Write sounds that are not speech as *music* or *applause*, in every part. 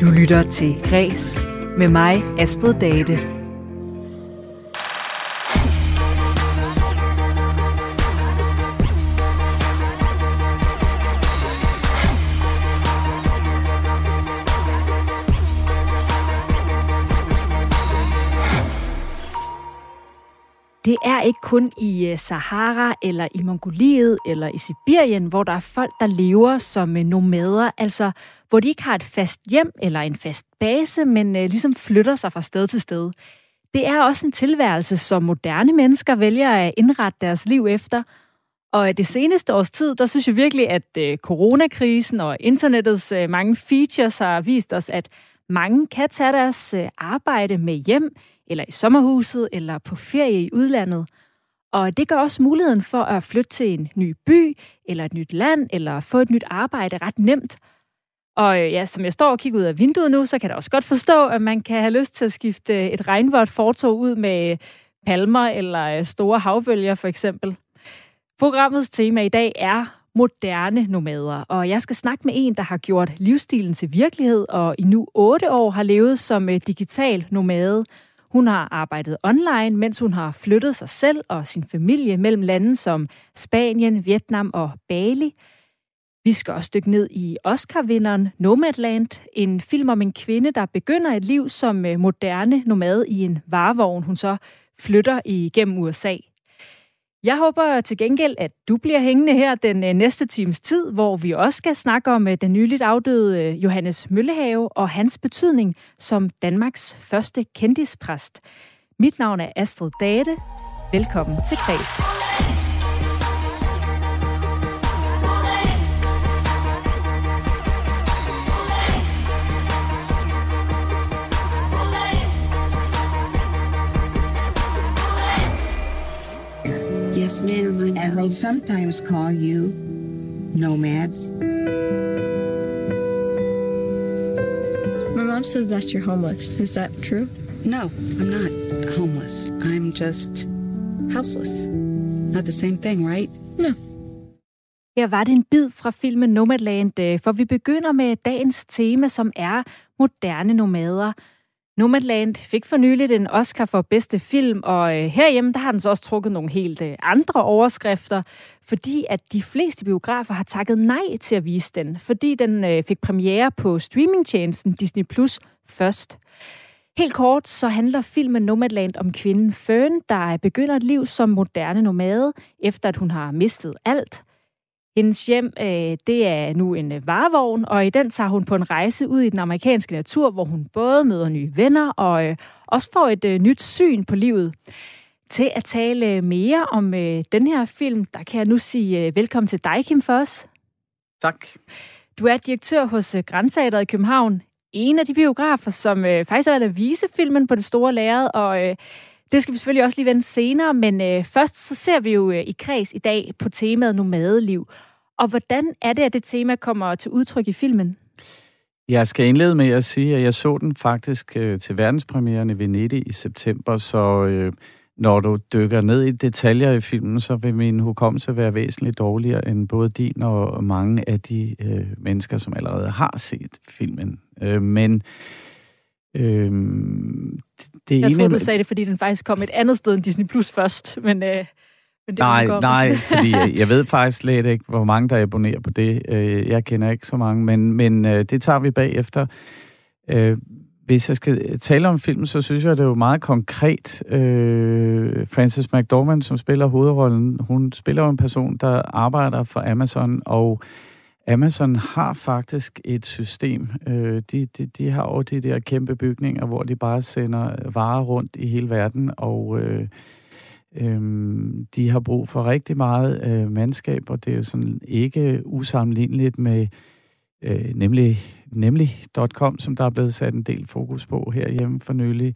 Du lytter til Græs med mig, Astrid Date. Det er ikke kun i øh, Sahara, eller i Mongoliet, eller i Sibirien, hvor der er folk, der lever som øh, nomader, altså hvor de ikke har et fast hjem eller en fast base, men øh, ligesom flytter sig fra sted til sted. Det er også en tilværelse, som moderne mennesker vælger at indrette deres liv efter. Og det seneste års tid, der synes jeg virkelig, at øh, coronakrisen og internettets øh, mange features har vist os, at mange kan tage deres øh, arbejde med hjem, eller i sommerhuset, eller på ferie i udlandet. Og det gør også muligheden for at flytte til en ny by, eller et nyt land, eller få et nyt arbejde ret nemt. Og øh, ja, som jeg står og kigger ud af vinduet nu, så kan jeg også godt forstå, at man kan have lyst til at skifte øh, et regnvådt fortog ud med øh, palmer eller store havbølger for eksempel. Programmets tema i dag er moderne nomader, og jeg skal snakke med en, der har gjort livsstilen til virkelighed, og i nu otte år har levet som digital nomade. Hun har arbejdet online, mens hun har flyttet sig selv og sin familie mellem lande som Spanien, Vietnam og Bali. Vi skal også dykke ned i Oscar-vinderen Nomadland, en film om en kvinde, der begynder et liv som øh, moderne nomade i en varevogn, hun så flytter igennem USA. Jeg håber til gengæld, at du bliver hængende her den øh, næste times tid, hvor vi også skal snakke om øh, den nyligt afdøde Johannes Møllehave og hans betydning som Danmarks første kendispræst. Mit navn er Astrid Date. Velkommen til Kreds. Yes, ma'am. I And they sometimes call you nomads. My mom says that you're homeless. Is that true? No, I'm not homeless. I'm just houseless. Not the same thing, right? No. Her var det en bid fra filmen Nomadland, øh, for vi begynder med dagens tema, som er moderne nomader. Nomadland fik for nyligt en Oscar for bedste film, og øh, herhjemme der har den så også trukket nogle helt øh, andre overskrifter, fordi at de fleste biografer har takket nej til at vise den, fordi den øh, fik premiere på streamingtjenesten Disney Plus først. Helt kort så handler filmen Nomadland om kvinden Fern, der begynder et liv som moderne nomade, efter at hun har mistet alt. Hendes hjem, øh, det er nu en øh, varevogn, og i den tager hun på en rejse ud i den amerikanske natur, hvor hun både møder nye venner og øh, også får et øh, nyt syn på livet. Til at tale mere om øh, den her film, der kan jeg nu sige øh, velkommen til dig, Kim Foss. Tak. Du er direktør hos øh, Grandteateret i København. En af de biografer, som øh, faktisk har været at vise filmen på det store lærred, og øh, det skal vi selvfølgelig også lige vende senere, men øh, først så ser vi jo øh, i kreds i dag på temaet nomadeliv. Og hvordan er det, at det tema kommer til udtryk i filmen? Jeg skal indlede med at sige, at jeg så den faktisk øh, til verdenspremieren i Venedig i september, så øh, når du dykker ned i detaljer i filmen, så vil min hukommelse være væsentligt dårligere end både din og mange af de øh, mennesker, som allerede har set filmen. Øh, men øh, det Jeg ene... tror, du sagde det, fordi den faktisk kom et andet sted end Disney Plus først, men... Øh, men det nej, nej, fordi jeg, ved *laughs* faktisk slet ikke, hvor mange der abonnerer på det. Øh, Jeg kender ikke så mange, men, men øh, det tager vi bagefter. Øh, Hvis jeg skal tale om filmen, så synes jeg, det er jo meget konkret. Frances McDormand, som spiller hovedrollen, hun spiller jo en person, der arbejder for Amazon, og Amazon har faktisk et system. Øh, de, de, de har jo de der kæmpe bygninger, hvor de bare sender varer rundt i hele verden, og... Øh, Øhm, de har brug for rigtig meget øh, mandskab, og det er jo sådan ikke usammenligneligt med øh, nemlig, nemlig.com, som der er blevet sat en del fokus på herhjemme for nylig.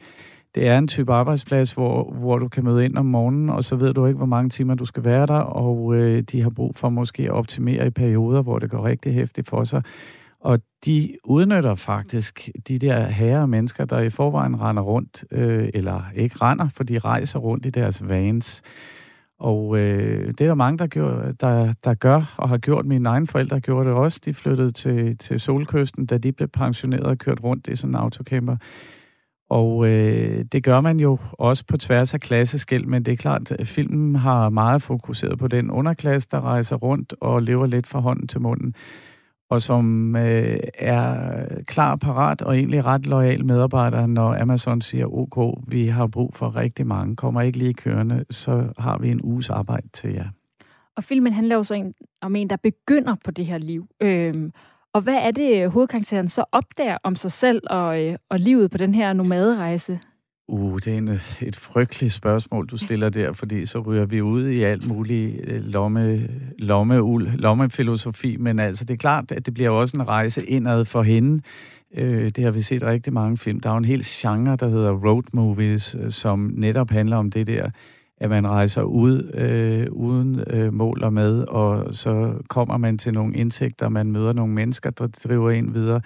Det er en type arbejdsplads, hvor, hvor du kan møde ind om morgenen, og så ved du ikke, hvor mange timer du skal være der, og øh, de har brug for måske at optimere i perioder, hvor det går rigtig hæftigt for sig. Og de udnytter faktisk de der herre mennesker, der i forvejen render rundt, øh, eller ikke render, for de rejser rundt i deres vans. Og øh, det er der mange, der, gør, der, der gør, og har gjort. Mine egne forældre gjorde det også. De flyttede til, til Solkysten, da de blev pensioneret og kørt rundt i sådan en autocamper. Og øh, det gør man jo også på tværs af klasseskæld, men det er klart, at filmen har meget fokuseret på den underklasse, der rejser rundt og lever lidt fra hånden til munden, og som øh, er klar, parat og egentlig ret lojal medarbejder, når Amazon siger, OK, vi har brug for rigtig mange, kommer ikke lige kørende, så har vi en uges arbejde til jer. Og filmen handler jo så en, om en, der begynder på det her liv. Øhm, og hvad er det, hovedkarakteren så opdager om sig selv og, øh, og livet på den her nomaderejse? Uh, det er en, øh, et frygteligt spørgsmål, du stiller der, fordi så ryger vi ud i alt muligt øh, lomme, lommeul, lommefilosofi, men altså det er klart, at det bliver også en rejse indad for hende. Øh, det har vi set rigtig mange film. Der er jo en hel genre, der hedder road movies, øh, som netop handler om det der at man rejser ud øh, uden øh, mål og med, og så kommer man til nogle indsigter, man møder nogle mennesker, der driver en videre.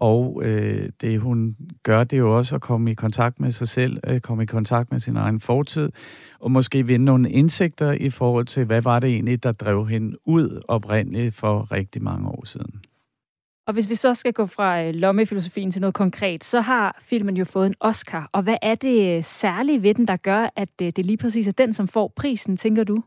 Og øh, det hun gør, det er jo også at komme i kontakt med sig selv, øh, komme i kontakt med sin egen fortid, og måske vinde nogle indsigter i forhold til, hvad var det egentlig, der drev hende ud oprindeligt for rigtig mange år siden. Og hvis vi så skal gå fra øh, lommefilosofien til noget konkret, så har filmen jo fået en Oscar. Og hvad er det øh, særlige ved den, der gør, at øh, det lige præcis er den, som får prisen, tænker du?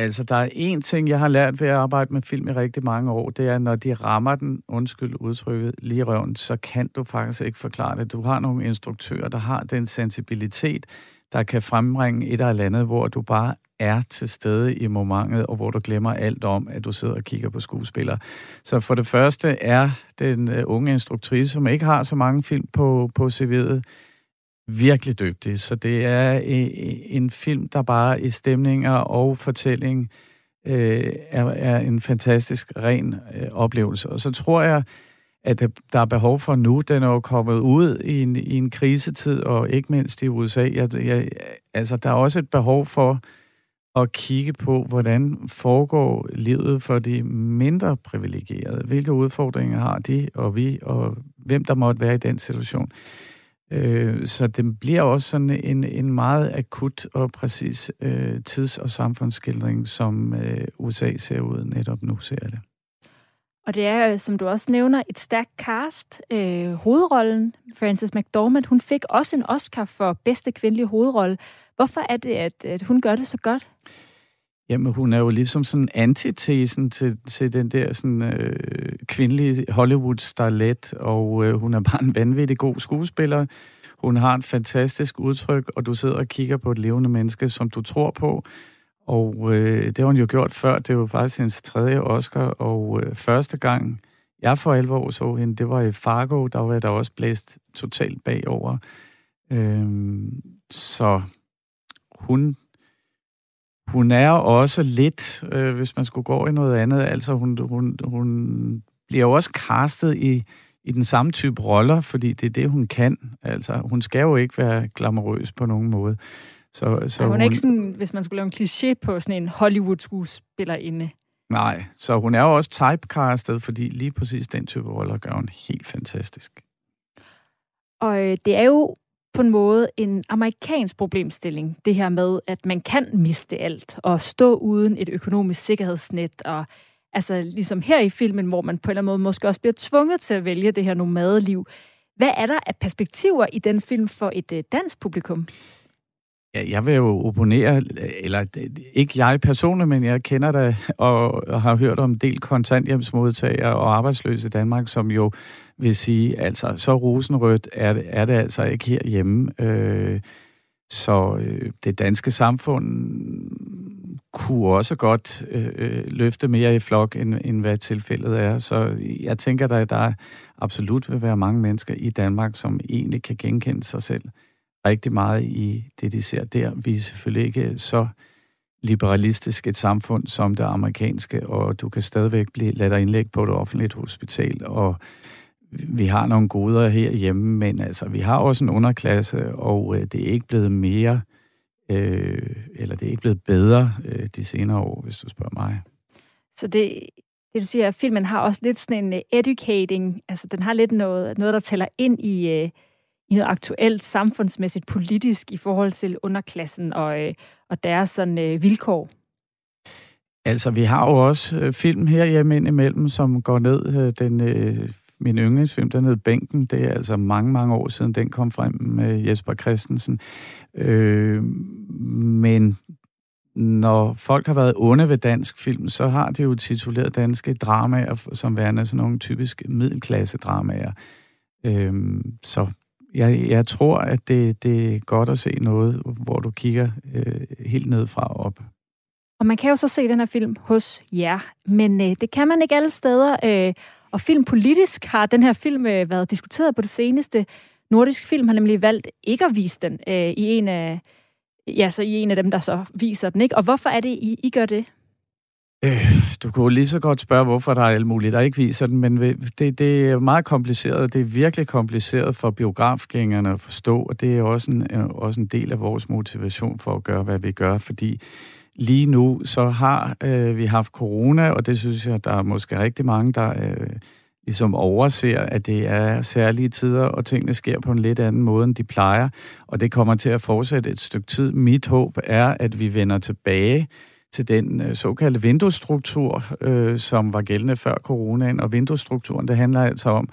Altså, der er én ting, jeg har lært ved at arbejde med film i rigtig mange år, det er, når de rammer den, undskyld udtrykket, lige røven, så kan du faktisk ikke forklare det. Du har nogle instruktører, der har den sensibilitet, der kan frembringe et eller andet, hvor du bare er til stede i momentet, og hvor du glemmer alt om, at du sidder og kigger på skuespillere. Så for det første er den øh, unge instruktrice, som ikke har så mange film på, på CV'et, virkelig dygtig. Så det er øh, øh, en film, der bare i stemninger og fortælling øh, er, er en fantastisk ren øh, oplevelse. Og så tror jeg, at der er behov for nu. Den er jo kommet ud i en, i en krisetid, og ikke mindst i USA. Jeg, jeg, altså, der er også et behov for at kigge på, hvordan foregår livet for de mindre privilegerede. Hvilke udfordringer har de og vi, og hvem der måtte være i den situation. Øh, så det bliver også sådan en, en meget akut og præcis øh, tids- og samfundsskildring, som øh, USA ser ud netop nu, ser det. Og det er, øh, som du også nævner, et stærkt cast. Øh, hovedrollen, Frances McDormand, hun fik også en Oscar for bedste kvindelige hovedrolle. Hvorfor er det, at, at hun gør det så godt? Jamen, hun er jo ligesom sådan antitesen til, til den der sådan, øh, kvindelige Hollywood-starlet, og øh, hun er bare en vanvittig god skuespiller. Hun har et fantastisk udtryk, og du sidder og kigger på et levende menneske, som du tror på. Og øh, det har hun jo gjort før. Det var faktisk hendes tredje Oscar, og øh, første gang, jeg for alvor så hende, det var i Fargo, der var jeg der også blæst totalt bagover. Øh, så hun hun er også lidt, øh, hvis man skulle gå i noget andet, altså hun, hun, hun bliver jo også castet i, i den samme type roller, fordi det er det, hun kan. Altså, hun skal jo ikke være glamourøs på nogen måde. Så, så hun er hun, ikke sådan, hvis man skulle lave en kliché på sådan en Hollywood-skuespillerinde. Nej, så hun er jo også typecastet, fordi lige præcis den type roller gør hun helt fantastisk. Og øh, det er jo på en måde en amerikansk problemstilling, det her med, at man kan miste alt og stå uden et økonomisk sikkerhedsnet. Og altså ligesom her i filmen, hvor man på en eller anden måde måske også bliver tvunget til at vælge det her nomadeliv. Hvad er der af perspektiver i den film for et øh, dansk publikum? Ja, jeg vil jo opponere, eller øh, ikke jeg personligt, men jeg kender det og har hørt om en del kontanthjemsmodtagere og arbejdsløse i Danmark, som jo vil sige, altså så rosenrødt er det, er det altså ikke herhjemme. Øh, så øh, det danske samfund kunne også godt øh, øh løfte mere i flok, end, end hvad tilfældet er. Så jeg tænker, at der absolut vil være mange mennesker i Danmark, som egentlig kan genkende sig selv rigtig meget i det, de ser der. Vi er selvfølgelig ikke så liberalistisk et samfund som det amerikanske, og du kan stadigvæk blive ladt indlæg på et offentligt hospital, og vi har nogle goder herhjemme, men altså, vi har også en underklasse, og øh, det er ikke blevet mere, øh, eller det er ikke blevet bedre øh, de senere år, hvis du spørger mig. Så det, det du siger, at filmen har også lidt sådan en uh, educating, altså den har lidt noget, noget der tæller ind i, uh, i noget aktuelt samfundsmæssigt politisk i forhold til underklassen og, øh, og deres sådan, øh, vilkår? Altså, vi har jo også øh, film her hjemme imellem, som går ned. Øh, den, øh, min yndlingsfilm, den hed Bænken. Det er altså mange, mange år siden, den kom frem med Jesper Christensen. Øh, men når folk har været onde ved dansk film, så har de jo tituleret danske dramaer som værende sådan nogle typisk middelklasse dramaer. Øhm, så jeg, jeg tror, at det, det er godt at se noget, hvor du kigger øh, helt ned fra op. Og man kan jo så se den her film hos jer, men øh, det kan man ikke alle steder. Øh, og filmpolitisk har den her film øh, været diskuteret på det seneste. Nordisk Film har nemlig valgt ikke at vise den øh, i en af ja, så I er en af dem, der så viser den, ikke? Og hvorfor er det, I, I gør det? Øh, du kunne lige så godt spørge, hvorfor der er alt muligt, der ikke viser den, men det, det er meget kompliceret. Det er virkelig kompliceret for biografgængerne at forstå, og det er også en, øh, også en del af vores motivation for at gøre, hvad vi gør, fordi lige nu så har øh, vi haft corona, og det synes jeg, der er måske rigtig mange, der øh, ligesom overser, at det er særlige tider, og tingene sker på en lidt anden måde, end de plejer. Og det kommer til at fortsætte et stykke tid. Mit håb er, at vi vender tilbage til den øh, såkaldte vinduesstruktur, øh, som var gældende før coronaen. Og vinduesstrukturen, det handler altså om,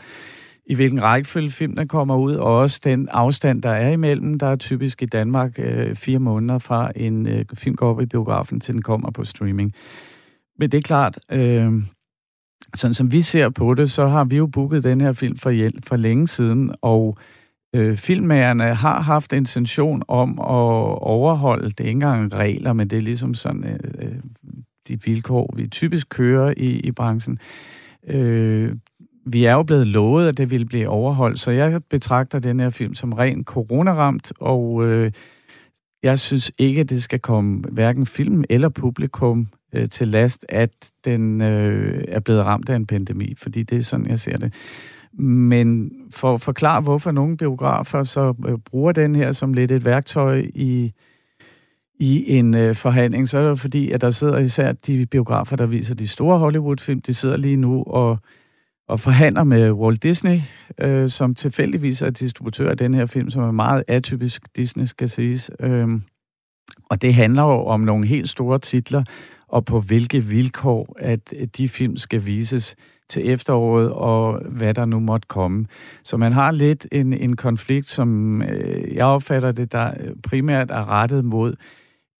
i hvilken rækkefølge filmene kommer ud, og også den afstand, der er imellem. Der er typisk i Danmark øh, fire måneder fra en øh, film går op i biografen, til den kommer på streaming. Men det er klart, øh, sådan som vi ser på det, så har vi jo booket den her film for, hjælp for længe siden, og øh, filmmagerne har haft intention om at overholde, det er ikke engang regler, men det er ligesom sådan øh, øh de vilkår, vi typisk kører i, i branchen. Øh, vi er jo blevet lovet, at det ville blive overholdt, så jeg betragter den her film som ren coronaramt, og øh, jeg synes ikke, at det skal komme hverken film eller publikum øh, til last, at den øh, er blevet ramt af en pandemi, fordi det er sådan, jeg ser det. Men for at forklare, hvorfor nogle biografer så øh, bruger den her som lidt et værktøj i, i en øh, forhandling, så er det fordi, at der sidder især de biografer, der viser de store Hollywood-film, de sidder lige nu og, og forhandler med Walt Disney, øh, som tilfældigvis er distributør af den her film, som er meget atypisk Disney, skal siges. Øh, og det handler jo om nogle helt store titler, og på hvilke vilkår, at de film skal vises til efteråret, og hvad der nu måtte komme. Så man har lidt en, en konflikt, som øh, jeg opfatter det, der primært er rettet mod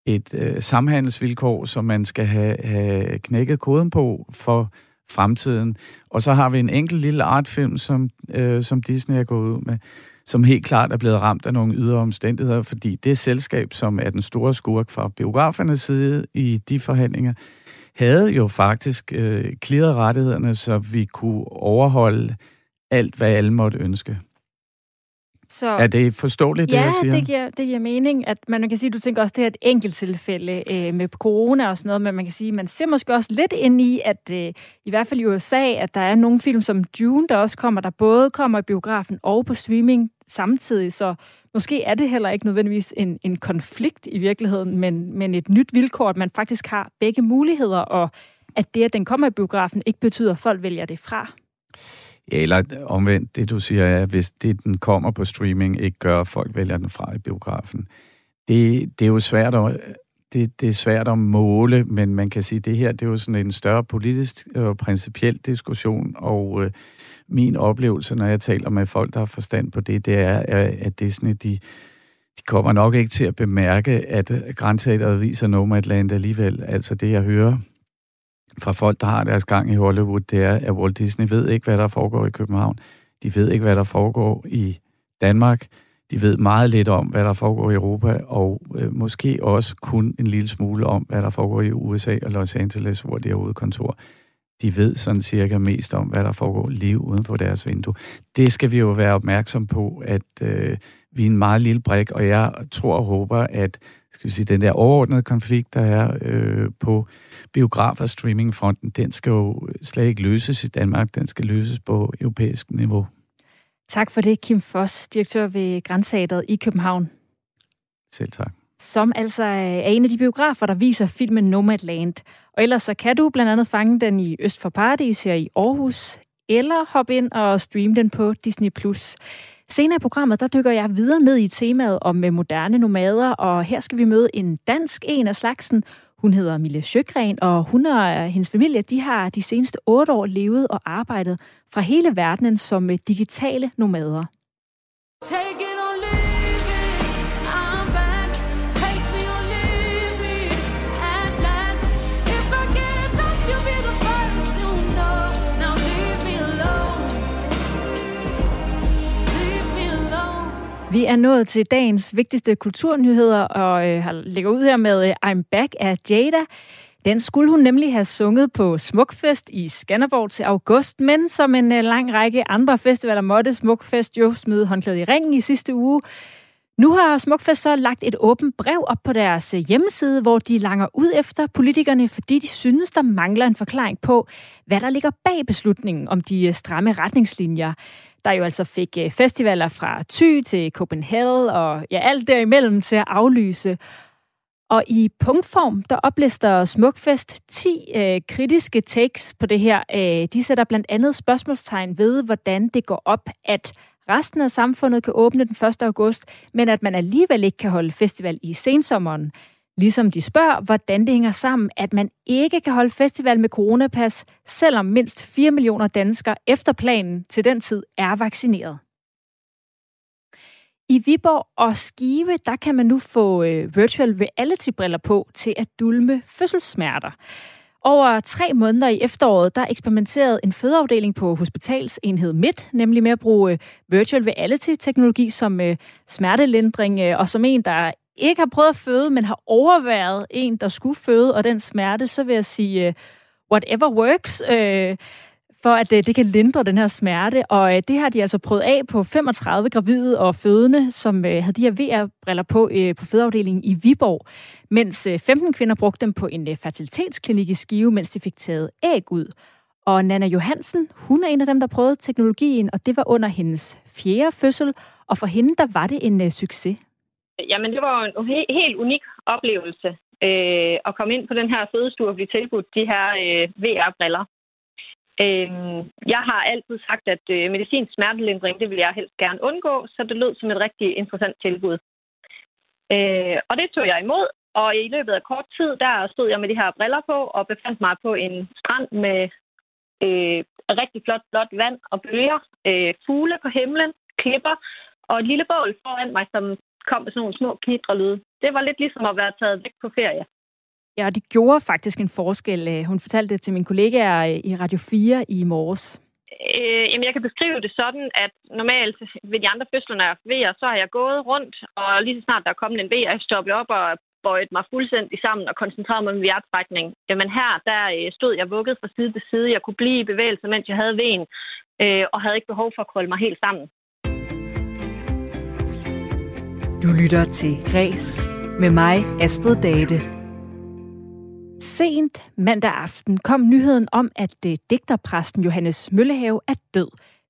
et øh, samhandelsvilkår, som man skal have, have knækket koden på for fremtiden. Og så har vi en enkelt lille artfilm, som, øh, som Disney er gået ud med, som helt klart er blevet ramt af nogle ydre omstændigheder, fordi det selskab, som er den store skurk fra biografernes side i de forhandlinger, havde jo faktisk øh, rettighederne, så vi kunne overholde alt, hvad alle måtte ønske. Så, er det forståeligt, ja, det jeg siger? Ja, det giver, det giver mening. At man, man kan sige, du tænker også, det er et enkelt tilfælde øh, med corona og sådan noget, men man kan sige, man ser måske også lidt ind i, at øh, i hvert fald i USA, at der er nogle film som Dune, der også kommer, der både kommer i biografen og på streaming samtidig, så måske er det heller ikke nødvendigvis en, en konflikt i virkeligheden, men, men et nyt vilkår, at man faktisk har begge muligheder, og at det, at den kommer i biografen, ikke betyder, at folk vælger det fra. Ja, eller omvendt, det du siger er, hvis det, den kommer på streaming, ikke gør, at folk vælger den fra i biografen. Det, det er jo svært at, det, det er svært at måle, men man kan sige, at det her det er jo sådan en større politisk og principiel diskussion, og øh, min oplevelse, når jeg taler med folk, der har forstand på det, det er, at Disney, de, de kommer nok ikke til at bemærke, at grænseateret viser Nomadland alligevel. Altså det, jeg hører fra folk, der har deres gang i Hollywood, det er, at Walt Disney ved ikke, hvad der foregår i København. De ved ikke, hvad der foregår i Danmark. De ved meget lidt om, hvad der foregår i Europa, og øh, måske også kun en lille smule om, hvad der foregår i USA og Los Angeles, hvor de har kontor. De ved sådan cirka mest om, hvad der foregår lige uden for deres vindue. Det skal vi jo være opmærksom på, at øh, vi er en meget lille brik, og jeg tror og håber, at skal vi sige, den der overordnede konflikt, der er øh, på biograf- og streamingfronten, den skal jo slet ikke løses i Danmark, den skal løses på europæisk niveau. Tak for det, Kim Foss, direktør ved Grænseateret i København. Selv tak. Som altså er en af de biografer, der viser filmen Nomadland. Og ellers så kan du blandt andet fange den i Øst for Paradis her i Aarhus, eller hoppe ind og streame den på Disney+. Plus. Senere i programmet, der dykker jeg videre ned i temaet om øh, moderne nomader, og her skal vi møde en dansk en af slagsen. Hun hedder Mille Sjøgren, og hun og øh, hendes familie, de har de seneste otte år levet og arbejdet fra hele verdenen som øh, digitale nomader. Take it Vi er nået til dagens vigtigste kulturnyheder, og øh, lægger ud her med øh, I'm Back af Jada. Den skulle hun nemlig have sunget på Smukfest i Skanderborg til august, men som en øh, lang række andre festivaler måtte Smukfest jo smide håndklædet i ringen i sidste uge. Nu har Smukfest så lagt et åbent brev op på deres øh, hjemmeside, hvor de langer ud efter politikerne, fordi de synes, der mangler en forklaring på, hvad der ligger bag beslutningen om de øh, stramme retningslinjer der jo altså fik øh, festivaler fra Thy til Copenhagen og ja, alt derimellem til at aflyse. Og i punktform, der oplister Smukfest 10 øh, kritiske takes på det her. Øh, de sætter blandt andet spørgsmålstegn ved, hvordan det går op, at resten af samfundet kan åbne den 1. august, men at man alligevel ikke kan holde festival i sensommeren. Ligesom de spørger, hvordan det hænger sammen, at man ikke kan holde festival med coronapas, selvom mindst 4 millioner danskere efter planen til den tid er vaccineret. I Viborg og Skive, der kan man nu få øh, virtual reality-briller på til at dulme fødselssmerter. Over tre måneder i efteråret, der eksperimenterede en fødeafdeling på Hospitalsenhed Midt, nemlig med at bruge øh, virtual reality-teknologi som øh, smertelindring, øh, og som en, der ikke har prøvet at føde, men har overværet en, der skulle føde, og den smerte, så vil jeg sige, uh, whatever works, uh, for at uh, det kan lindre den her smerte. Og uh, det har de altså prøvet af på 35 gravide og fødende, som uh, havde de her VR-briller på uh, på fødeafdelingen i Viborg, mens uh, 15 kvinder brugte dem på en uh, fertilitetsklinik i Skive, mens de fik taget æg ud. Og Nana Johansen, hun er en af dem, der prøvede teknologien, og det var under hendes fjerde fødsel, og for hende, der var det en uh, succes. Jamen, det var en he- helt unik oplevelse øh, at komme ind på den her fødestue og blive tilbudt de her øh, VR-briller. Øh, jeg har altid sagt, at øh, medicinsk smertelindring, det vil jeg helst gerne undgå, så det lød som et rigtig interessant tilbud. Øh, og det tog jeg imod, og i løbet af kort tid, der stod jeg med de her briller på og befandt mig på en strand med øh, rigtig flot, blåt vand og bølger, øh, fugle på himlen, klipper og et lille bål foran mig, som kom med sådan nogle små knitrelyde. Det var lidt ligesom at være taget væk på ferie. Ja, og det gjorde faktisk en forskel. Øh, hun fortalte det til min kollega øh, i Radio 4 i morges. Øh, jamen, jeg kan beskrive det sådan, at normalt ved de andre fødsler, når jeg vejer, så har jeg gået rundt, og lige så snart der er kommet en vejer, stoppet op og bøjet mig fuldstændig sammen og koncentreret mig om hjertrækning. Jamen her, der øh, stod jeg vugget fra side til side. Jeg kunne blive i bevægelse, mens jeg havde ven, øh, og havde ikke behov for at krølle mig helt sammen. Du lytter til Græs med mig, Astrid Date. Sent mandag aften kom nyheden om, at øh, digterpræsten Johannes Møllehave er død.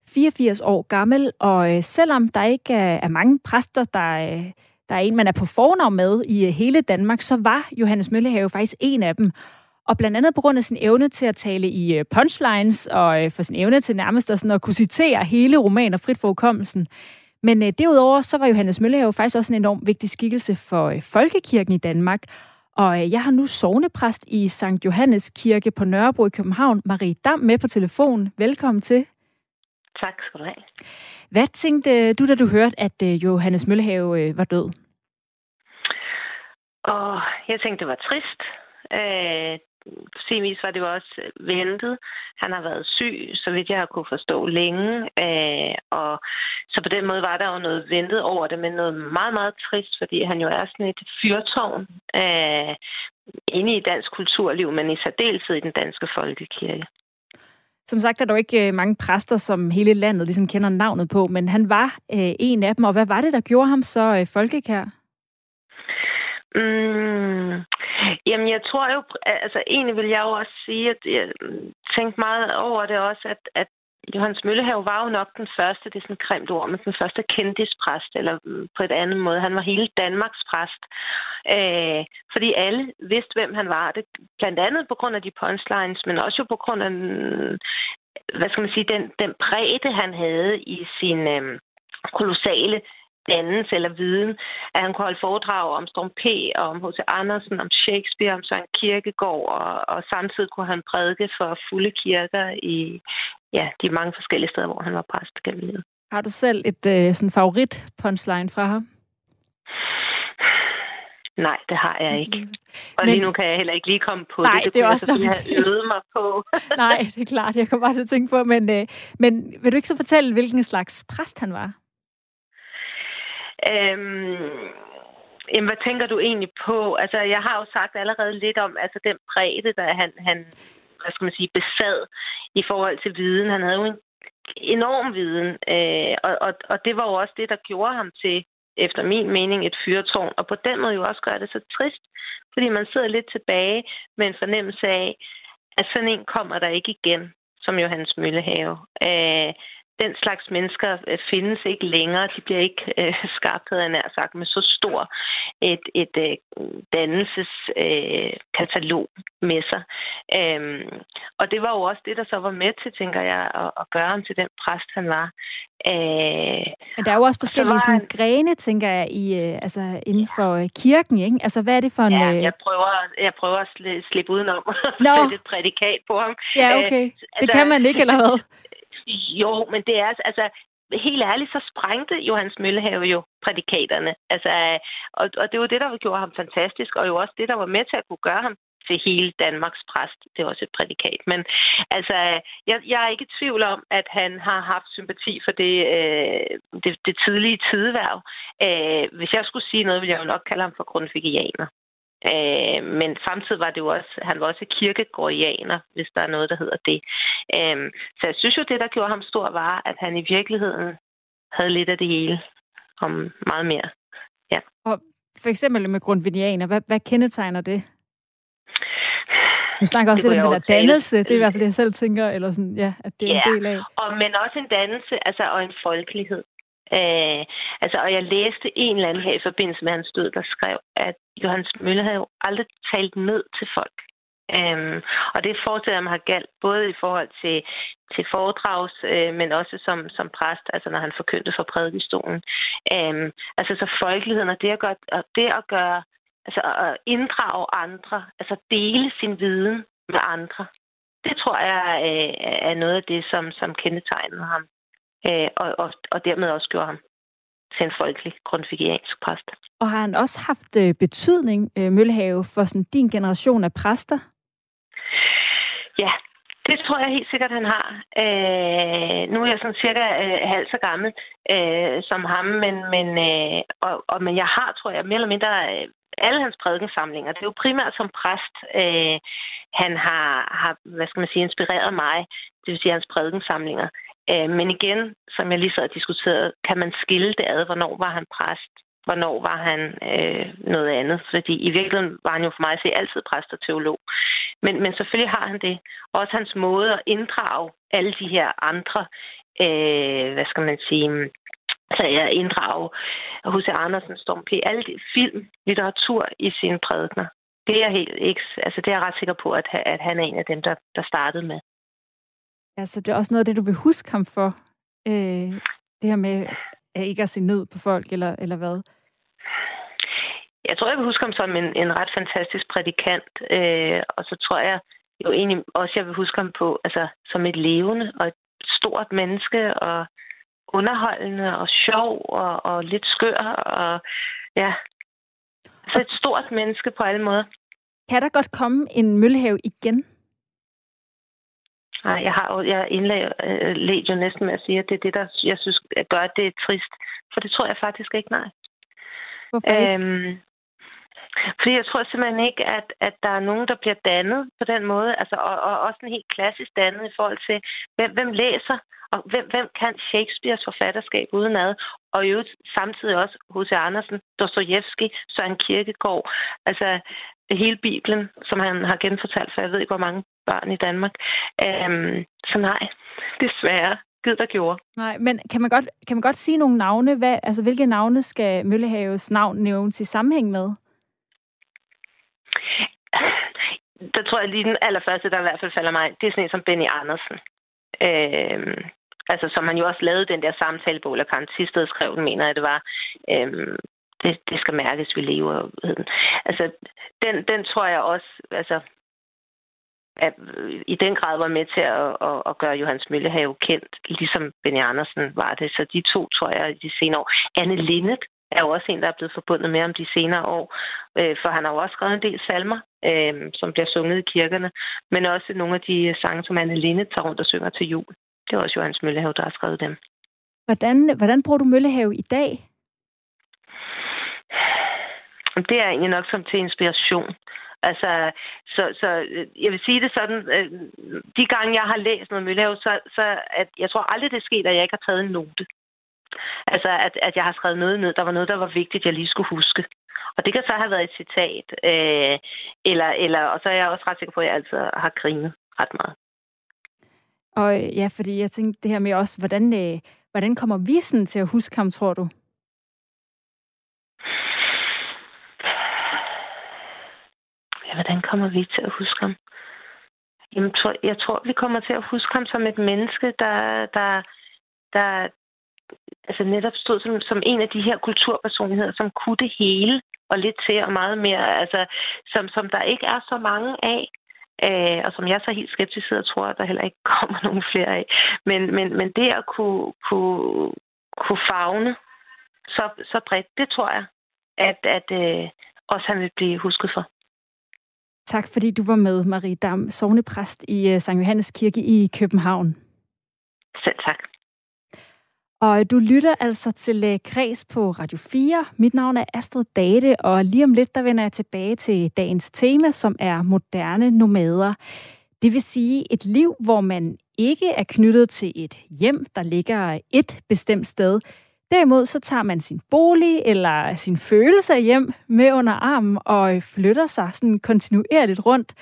84 år gammel, og øh, selvom der ikke er mange præster, der, øh, der er en, man er på fornavn med i hele Danmark, så var Johannes Møllehave faktisk en af dem. Og blandt andet på grund af sin evne til at tale i punchlines, og for sin evne til nærmest at, sådan at kunne citere hele romaner frit for hukommelsen. Men øh, derudover så var Johannes Møllehave faktisk også en enorm vigtig skikkelse for øh, folkekirken i Danmark. Og øh, jeg har nu sovnepræst i St. Johannes Kirke på Nørrebro i København, Marie Dam, med på telefon. Velkommen til. Tak skal du have. Hvad tænkte du, da du hørte, at øh, Johannes Møllehave øh, var død? Og jeg tænkte, det var trist. Øh, sin var det jo også øh, ventet. Han har været syg, så vidt jeg har kunne forstå længe. Øh, og så på den måde var der jo noget ventet over det, men noget meget, meget trist, fordi han jo er sådan et fyrtårn øh, inde i dansk kulturliv, men i særdeleshed i den danske folkekirke. Som sagt er der jo ikke øh, mange præster, som hele landet ligesom kender navnet på, men han var øh, en af dem, og hvad var det, der gjorde ham så øh, folkekær? Mm, jamen, jeg tror jo, altså egentlig vil jeg jo også sige, at jeg mm, tænkte meget over det også, at, at Johannes Møllehave var jo nok den første, det er sådan et grimt ord, men den første kendispræst, eller mm, på et andet måde. Han var hele Danmarks præst. Øh, fordi alle vidste, hvem han var. Det, blandt andet på grund af de punchlines, men også jo på grund af, mm, hvad skal man sige, den, den bredde, han havde i sin, øh, kolossale dannelse eller viden, at han kunne holde foredrag om Storm P., og om H.C. Andersen, om Shakespeare, om Søren Kierkegaard, og, og samtidig kunne han prædike for fulde kirker i ja, de mange forskellige steder, hvor han var præst gennem livet. Har du selv et øh, sådan favorit punchline fra ham? Nej, det har jeg ikke. Og Men, lige nu kan jeg heller ikke lige komme på nej, det. Det, det er også jeg have øvet mig på. *laughs* nej, det er klart. Jeg kommer bare til at tænke på. Men, øh, men vil du ikke så fortælle, hvilken slags præst han var? Øhm, jamen, hvad tænker du egentlig på? Altså, jeg har jo sagt allerede lidt om altså, den bredde, der han, han hvad skal man sige, besad i forhold til viden. Han havde jo en enorm viden, øh, og, og, og det var jo også det, der gjorde ham til efter min mening et fyrtårn, og på den måde jo også gør det så trist, fordi man sidder lidt tilbage med en fornemmelse af, at sådan en kommer der ikke igen, som Johannes Møllehave. Øh, den slags mennesker øh, findes ikke længere. De bliver ikke øh, skabt, havde jeg nær sagt, med så stor et, et øh, dannelseskatalog øh, med sig. Øhm, og det var jo også det, der så var med til, tænker jeg, at, at gøre ham til den præst, han var. Øh, Men der er jo også forskellige sådan, en... grene, tænker jeg, i, øh, altså, inden for øh, kirken, ikke? Altså, hvad er det for en... Ja, jeg prøver, jeg prøver at slippe udenom no. *laughs* at et prædikat på ham. Ja, okay. Øh, det altså, kan man ikke, eller hvad? *laughs* Jo, men det er altså, altså... Helt ærligt, så sprængte Johannes Møllehave jo prædikaterne. Altså, og, og det var det, der gjorde ham fantastisk, og jo også det, der var med til at kunne gøre ham til hele Danmarks præst. Det er også et prædikat. Men altså, jeg, jeg er ikke i tvivl om, at han har haft sympati for det, øh, det, det tidlige tideværv. Øh, hvis jeg skulle sige noget, ville jeg jo nok kalde ham for grundvigianer. Øh, men samtidig var det jo også, han var også kirkegårdianer, hvis der er noget, der hedder det. Øh, så jeg synes jo, det, der gjorde ham stor, var, at han i virkeligheden havde lidt af det hele, om meget mere. Ja. Og for eksempel med grundvidianer, hvad, hvad kendetegner det? Nu snakker også lidt om det der dannelse, det er i hvert fald det, jeg selv tænker, eller sådan, ja, at det er ja, en del af. Og, men også en dannelse, altså, og en folkelighed. Øh, altså, og jeg læste en eller anden her i forbindelse med hans død, der skrev, at Johannes Møller havde jo aldrig talt ned til folk. Øhm, og det forestiller jeg mig har galt både i forhold til, til foredrags, øh, men også som, som præst, altså når han forkyndte for prædikestolen. Øhm, altså så folkeligheden og det at gøre, og det at gøre altså at inddrage andre, altså dele sin viden med andre. Det tror jeg øh, er noget af det, som, som kendetegnede ham øh, og, og, og dermed også gjorde ham til en folkelig grundfigeriansk præst. Og har han også haft øh, betydning, øh, Møllehave, for sådan din generation af præster? Ja, det tror jeg helt sikkert, han har. Øh, nu er jeg sådan cirka øh, halvt så gammel øh, som ham, men, men, øh, og, og, men jeg har, tror jeg, mere eller mindre øh, alle hans prædikensamlinger. Det er jo primært som præst, øh, han har, har, hvad skal man sige, inspireret mig, det vil sige hans prædikensamlinger. Øh, men igen, som jeg lige så har diskuteret, kan man skille det ad, hvornår var han præst, hvornår var han øh, noget andet. Fordi i virkeligheden var han jo for mig at se altid præst og teolog. Men, men selvfølgelig har han det. Også hans måde at inddrage alle de her andre, øh, hvad skal man sige, så jeg inddrage H.C. Andersen, Storm P., alle de film, litteratur i sine prædikner. Det er, helt, ikke, altså det er jeg ret sikker på, at, at han er en af dem, der, der startede med. Altså, det er også noget af det, du vil huske ham for. Øh, det her med at ikke at se ned på folk, eller, eller hvad? Jeg tror, jeg vil huske ham som en, en ret fantastisk prædikant. Øh, og så tror jeg jo egentlig også, jeg vil huske ham på altså, som et levende og et stort menneske, og underholdende og sjov og, og lidt skør. Og, ja. Så et stort menneske på alle måder. Kan der godt komme en møllehave igen? Nej, jeg har jo, jeg indledt jo næsten med at sige, at det er det, der jeg synes gør, at det er trist. For det tror jeg faktisk ikke, nej. Hvorfor ikke? Øhm, fordi jeg tror simpelthen ikke, at, at der er nogen, der bliver dannet på den måde. Altså, og, og også en helt klassisk dannet i forhold til, hvem, hvem læser, og hvem, hvem kan Shakespeares forfatterskab udenad? Og jo samtidig også H.C. Andersen, Dostojevski, Søren Kierkegaard. Altså hele Bibelen, som han har genfortalt for jeg ved ikke, hvor mange børn i Danmark. Øhm, så nej, desværre. Gid der gjorde. Nej, men kan man godt, kan man godt sige nogle navne? Hvad, altså, hvilke navne skal Møllehaves navn nævnes i sammenhæng med? Der tror jeg lige den allerførste, der i hvert fald falder mig, det er sådan en som Benny Andersen. Øhm, Altså, som han jo også lavede den der samtalebog, eller Karen Tisted skrev den, mener jeg, det var. Øhm, det, det skal mærkes, vi lever. Altså, den, den tror jeg også, altså, at i den grad var med til at, at, at gøre Johannes Møllehave kendt, ligesom Benny Andersen var det. Så de to, tror jeg, i de senere år. Anne Linnet er jo også en, der er blevet forbundet med om de senere år, øh, for han har jo også skrevet en del salmer, øh, som bliver sunget i kirkerne, men også nogle af de sange, som Anne Linnet tager rundt og synger til jul. Det er også Johannes Møllehave, der har skrevet dem. Hvordan, hvordan bruger du Møllehave i dag? Det er egentlig nok som til inspiration. Altså, så, så øh, jeg vil sige det sådan, øh, de gange jeg har læst noget Møllehave, så, så at jeg tror aldrig, det er sket, at jeg ikke har taget en note. Altså, at, at jeg har skrevet noget ned. Der var noget, der var vigtigt, jeg lige skulle huske. Og det kan så have været et citat. Øh, eller, eller, og så er jeg også ret sikker på, at jeg altid har grinet ret meget. Og øh, ja, fordi jeg tænkte det her med også, hvordan, øh, hvordan kommer vi sådan til at huske ham, tror du? Ja, hvordan kommer vi til at huske ham? Jamen, jeg tror, vi kommer til at huske ham som et menneske, der, der, der altså netop stod som, som en af de her kulturpersonligheder, som kunne det hele og lidt til og meget mere, altså som, som der ikke er så mange af. Øh, og som jeg så helt skeptisk sidder og tror, at der heller ikke *laughs* kommer nogen flere af. Men, men, men det at kunne, kunne, kunne fagne så, så bredt, det tror jeg, at, at øh, også han vil blive husket for. Tak fordi du var med, Marie Dam, sovnepræst i uh, Sankt Johannes Kirke i København. Selv tak. Og du lytter altså til uh, Kreds på Radio 4. Mit navn er Astrid Date, og lige om lidt, der vender jeg tilbage til dagens tema, som er moderne nomader. Det vil sige et liv, hvor man ikke er knyttet til et hjem, der ligger et bestemt sted, Derimod så tager man sin bolig eller sin følelse af hjem med under armen og øh, flytter sig sådan kontinuerligt rundt.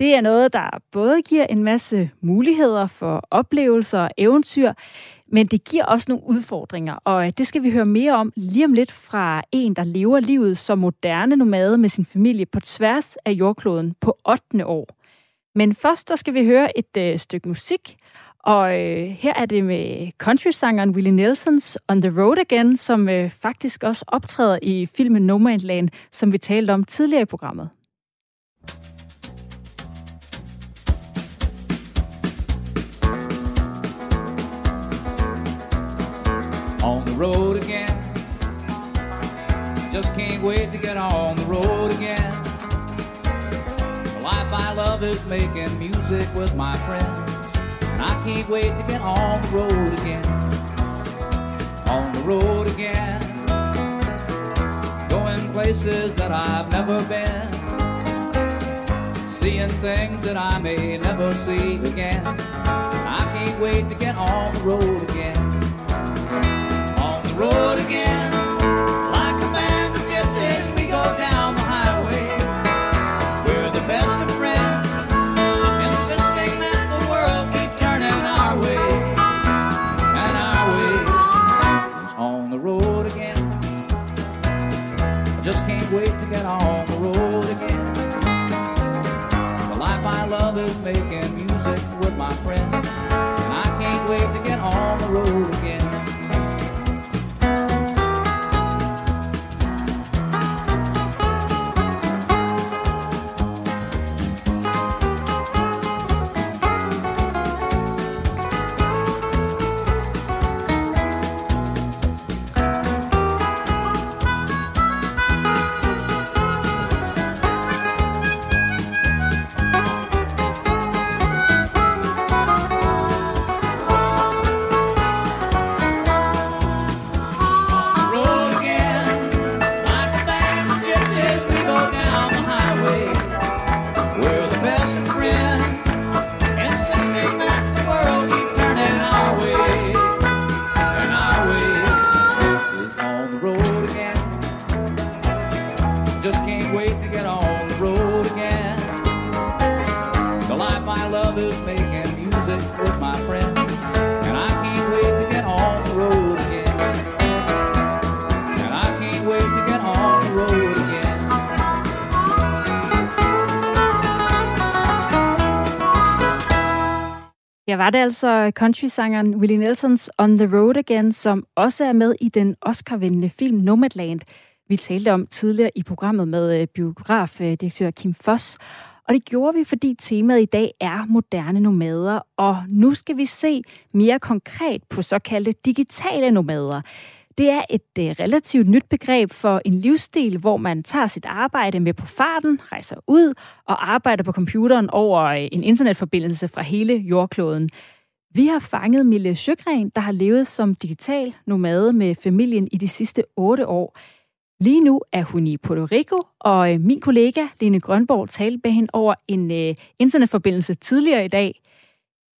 Det er noget, der både giver en masse muligheder for oplevelser og eventyr, men det giver også nogle udfordringer, og øh, det skal vi høre mere om lige om lidt fra en, der lever livet som moderne nomade med sin familie på tværs af jordkloden på 8. år. Men først der skal vi høre et øh, stykke musik, og øh, her er det med countrysangeren Willie Nelsons On the Road Again, som øh, faktisk også optræder i filmen No Man's Land, som vi talte om tidligere i programmet. On the road again. Just can't wait to get on the road again. The life I love is making music with my friends. I can't wait to get on the road again. On the road again. Going places that I've never been. Seeing things that I may never see again. I can't wait to get on the road again. On the road again. on the road again. Var det altså countrysangeren Willie Nelsons On the Road Again, som også er med i den Oscar-vindende film Nomadland, vi talte om tidligere i programmet med øh, biografdirektør Kim Foss. Og det gjorde vi, fordi temaet i dag er moderne nomader, og nu skal vi se mere konkret på såkaldte digitale nomader. Det er et øh, relativt nyt begreb for en livsstil, hvor man tager sit arbejde med på farten, rejser ud og arbejder på computeren over øh, en internetforbindelse fra hele jordkloden. Vi har fanget Mille Sjøgren, der har levet som digital nomade med familien i de sidste otte år. Lige nu er hun i Puerto Rico, og øh, min kollega Lene Grønborg talte med hende over en internetforbindelse tidligere i dag.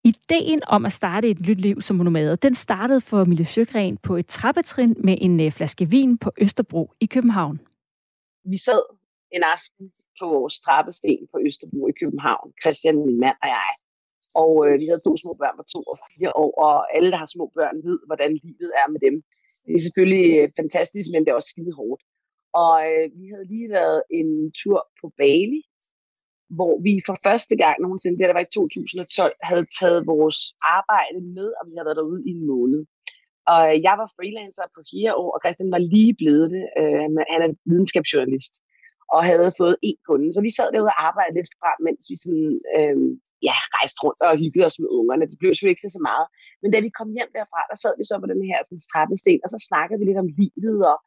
Ideen om at starte et nyt liv som nomade, den startede for Mille Sjøgren på et trappetrin med en øh, flaske vin på Østerbro i København. Vi sad en aften på vores trappesten på Østerbro i København, Christian, min mand og jeg. Og øh, vi havde to små børn på to og fire år, og alle, der har små børn, ved, hvordan livet er med dem. Det er selvfølgelig øh, fantastisk, men det er også skide hårdt. Og øh, vi havde lige været en tur på Bali, hvor vi for første gang nogensinde, det der var i 2012, havde taget vores arbejde med, og vi havde været derude i en måned. Og øh, jeg var freelancer på fire år, og Christian var lige blevet det. Øh, han er videnskabsjournalist og havde fået en kunde. Så vi sad derude og arbejdede lidt frem, mens vi sådan, øh, ja, rejste rundt og hyggede os med ungerne. Det blev selvfølgelig ikke så meget. Men da vi kom hjem derfra, der sad vi så på den her sådan, trappesten, og så snakkede vi lidt om livet og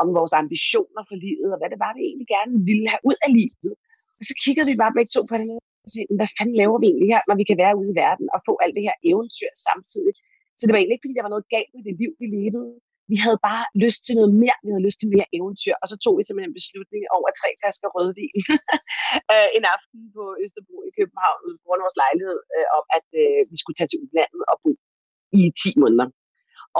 om vores ambitioner for livet, og hvad det var, vi egentlig gerne ville have ud af livet. Og så kiggede vi bare begge to på hinanden og sagde, hvad fanden laver vi egentlig her, når vi kan være ude i verden og få alt det her eventyr samtidig. Så det var egentlig ikke, fordi der var noget galt med det liv, vi levede. Vi havde bare lyst til noget mere. Vi havde lyst til mere eventyr. Og så tog vi simpelthen en beslutning over tre flasker rødvin *laughs* øh, en aften på Østerbro i København, ude vores lejlighed, øh, om at øh, vi skulle tage til udlandet og bo i 10 måneder.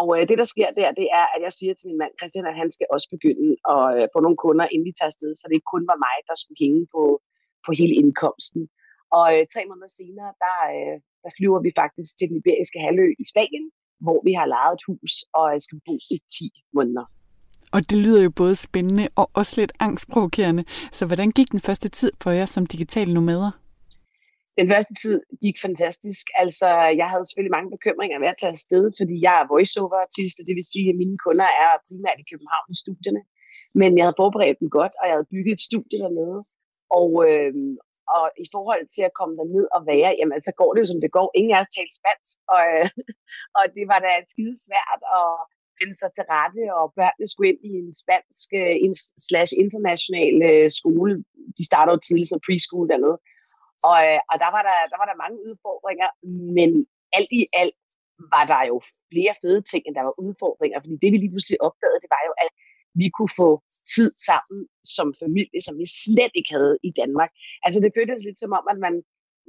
Og øh, det, der sker der, det er, at jeg siger til min mand Christian, at han skal også begynde at øh, få nogle kunder, inden vi tager afsted, så det ikke kun var mig, der skulle hænge på, på hele indkomsten. Og øh, tre måneder senere, der, øh, der flyver vi faktisk til den iberiske halvø i Spanien, hvor vi har lejet et hus og øh, skal bo i 10 måneder. Og det lyder jo både spændende og også lidt angstprovokerende. Så hvordan gik den første tid for jer som digitale nomader? Den første tid gik fantastisk. Altså, jeg havde selvfølgelig mange bekymringer ved at tage afsted, fordi jeg er voiceover-artist, og det vil sige, at mine kunder er primært i København i studierne. Men jeg havde forberedt dem godt, og jeg havde bygget et studie dernede. Og, øh, og i forhold til at komme derned og være, jamen så går det jo som det går. Ingen af os talte spansk, og, øh, *laughs* og det var da skide svært at finde sig til rette, og børnene skulle ind i en spansk øh, slash international øh, skole. De starter jo tidligt som preschool dernede. Og, øh, og der, var der, der var der mange udfordringer, men alt i alt var der jo flere fede ting, end der var udfordringer. Fordi det, vi lige pludselig opdagede, det var jo, at vi kunne få tid sammen som familie, som vi slet ikke havde i Danmark. Altså det føltes lidt som om, at man,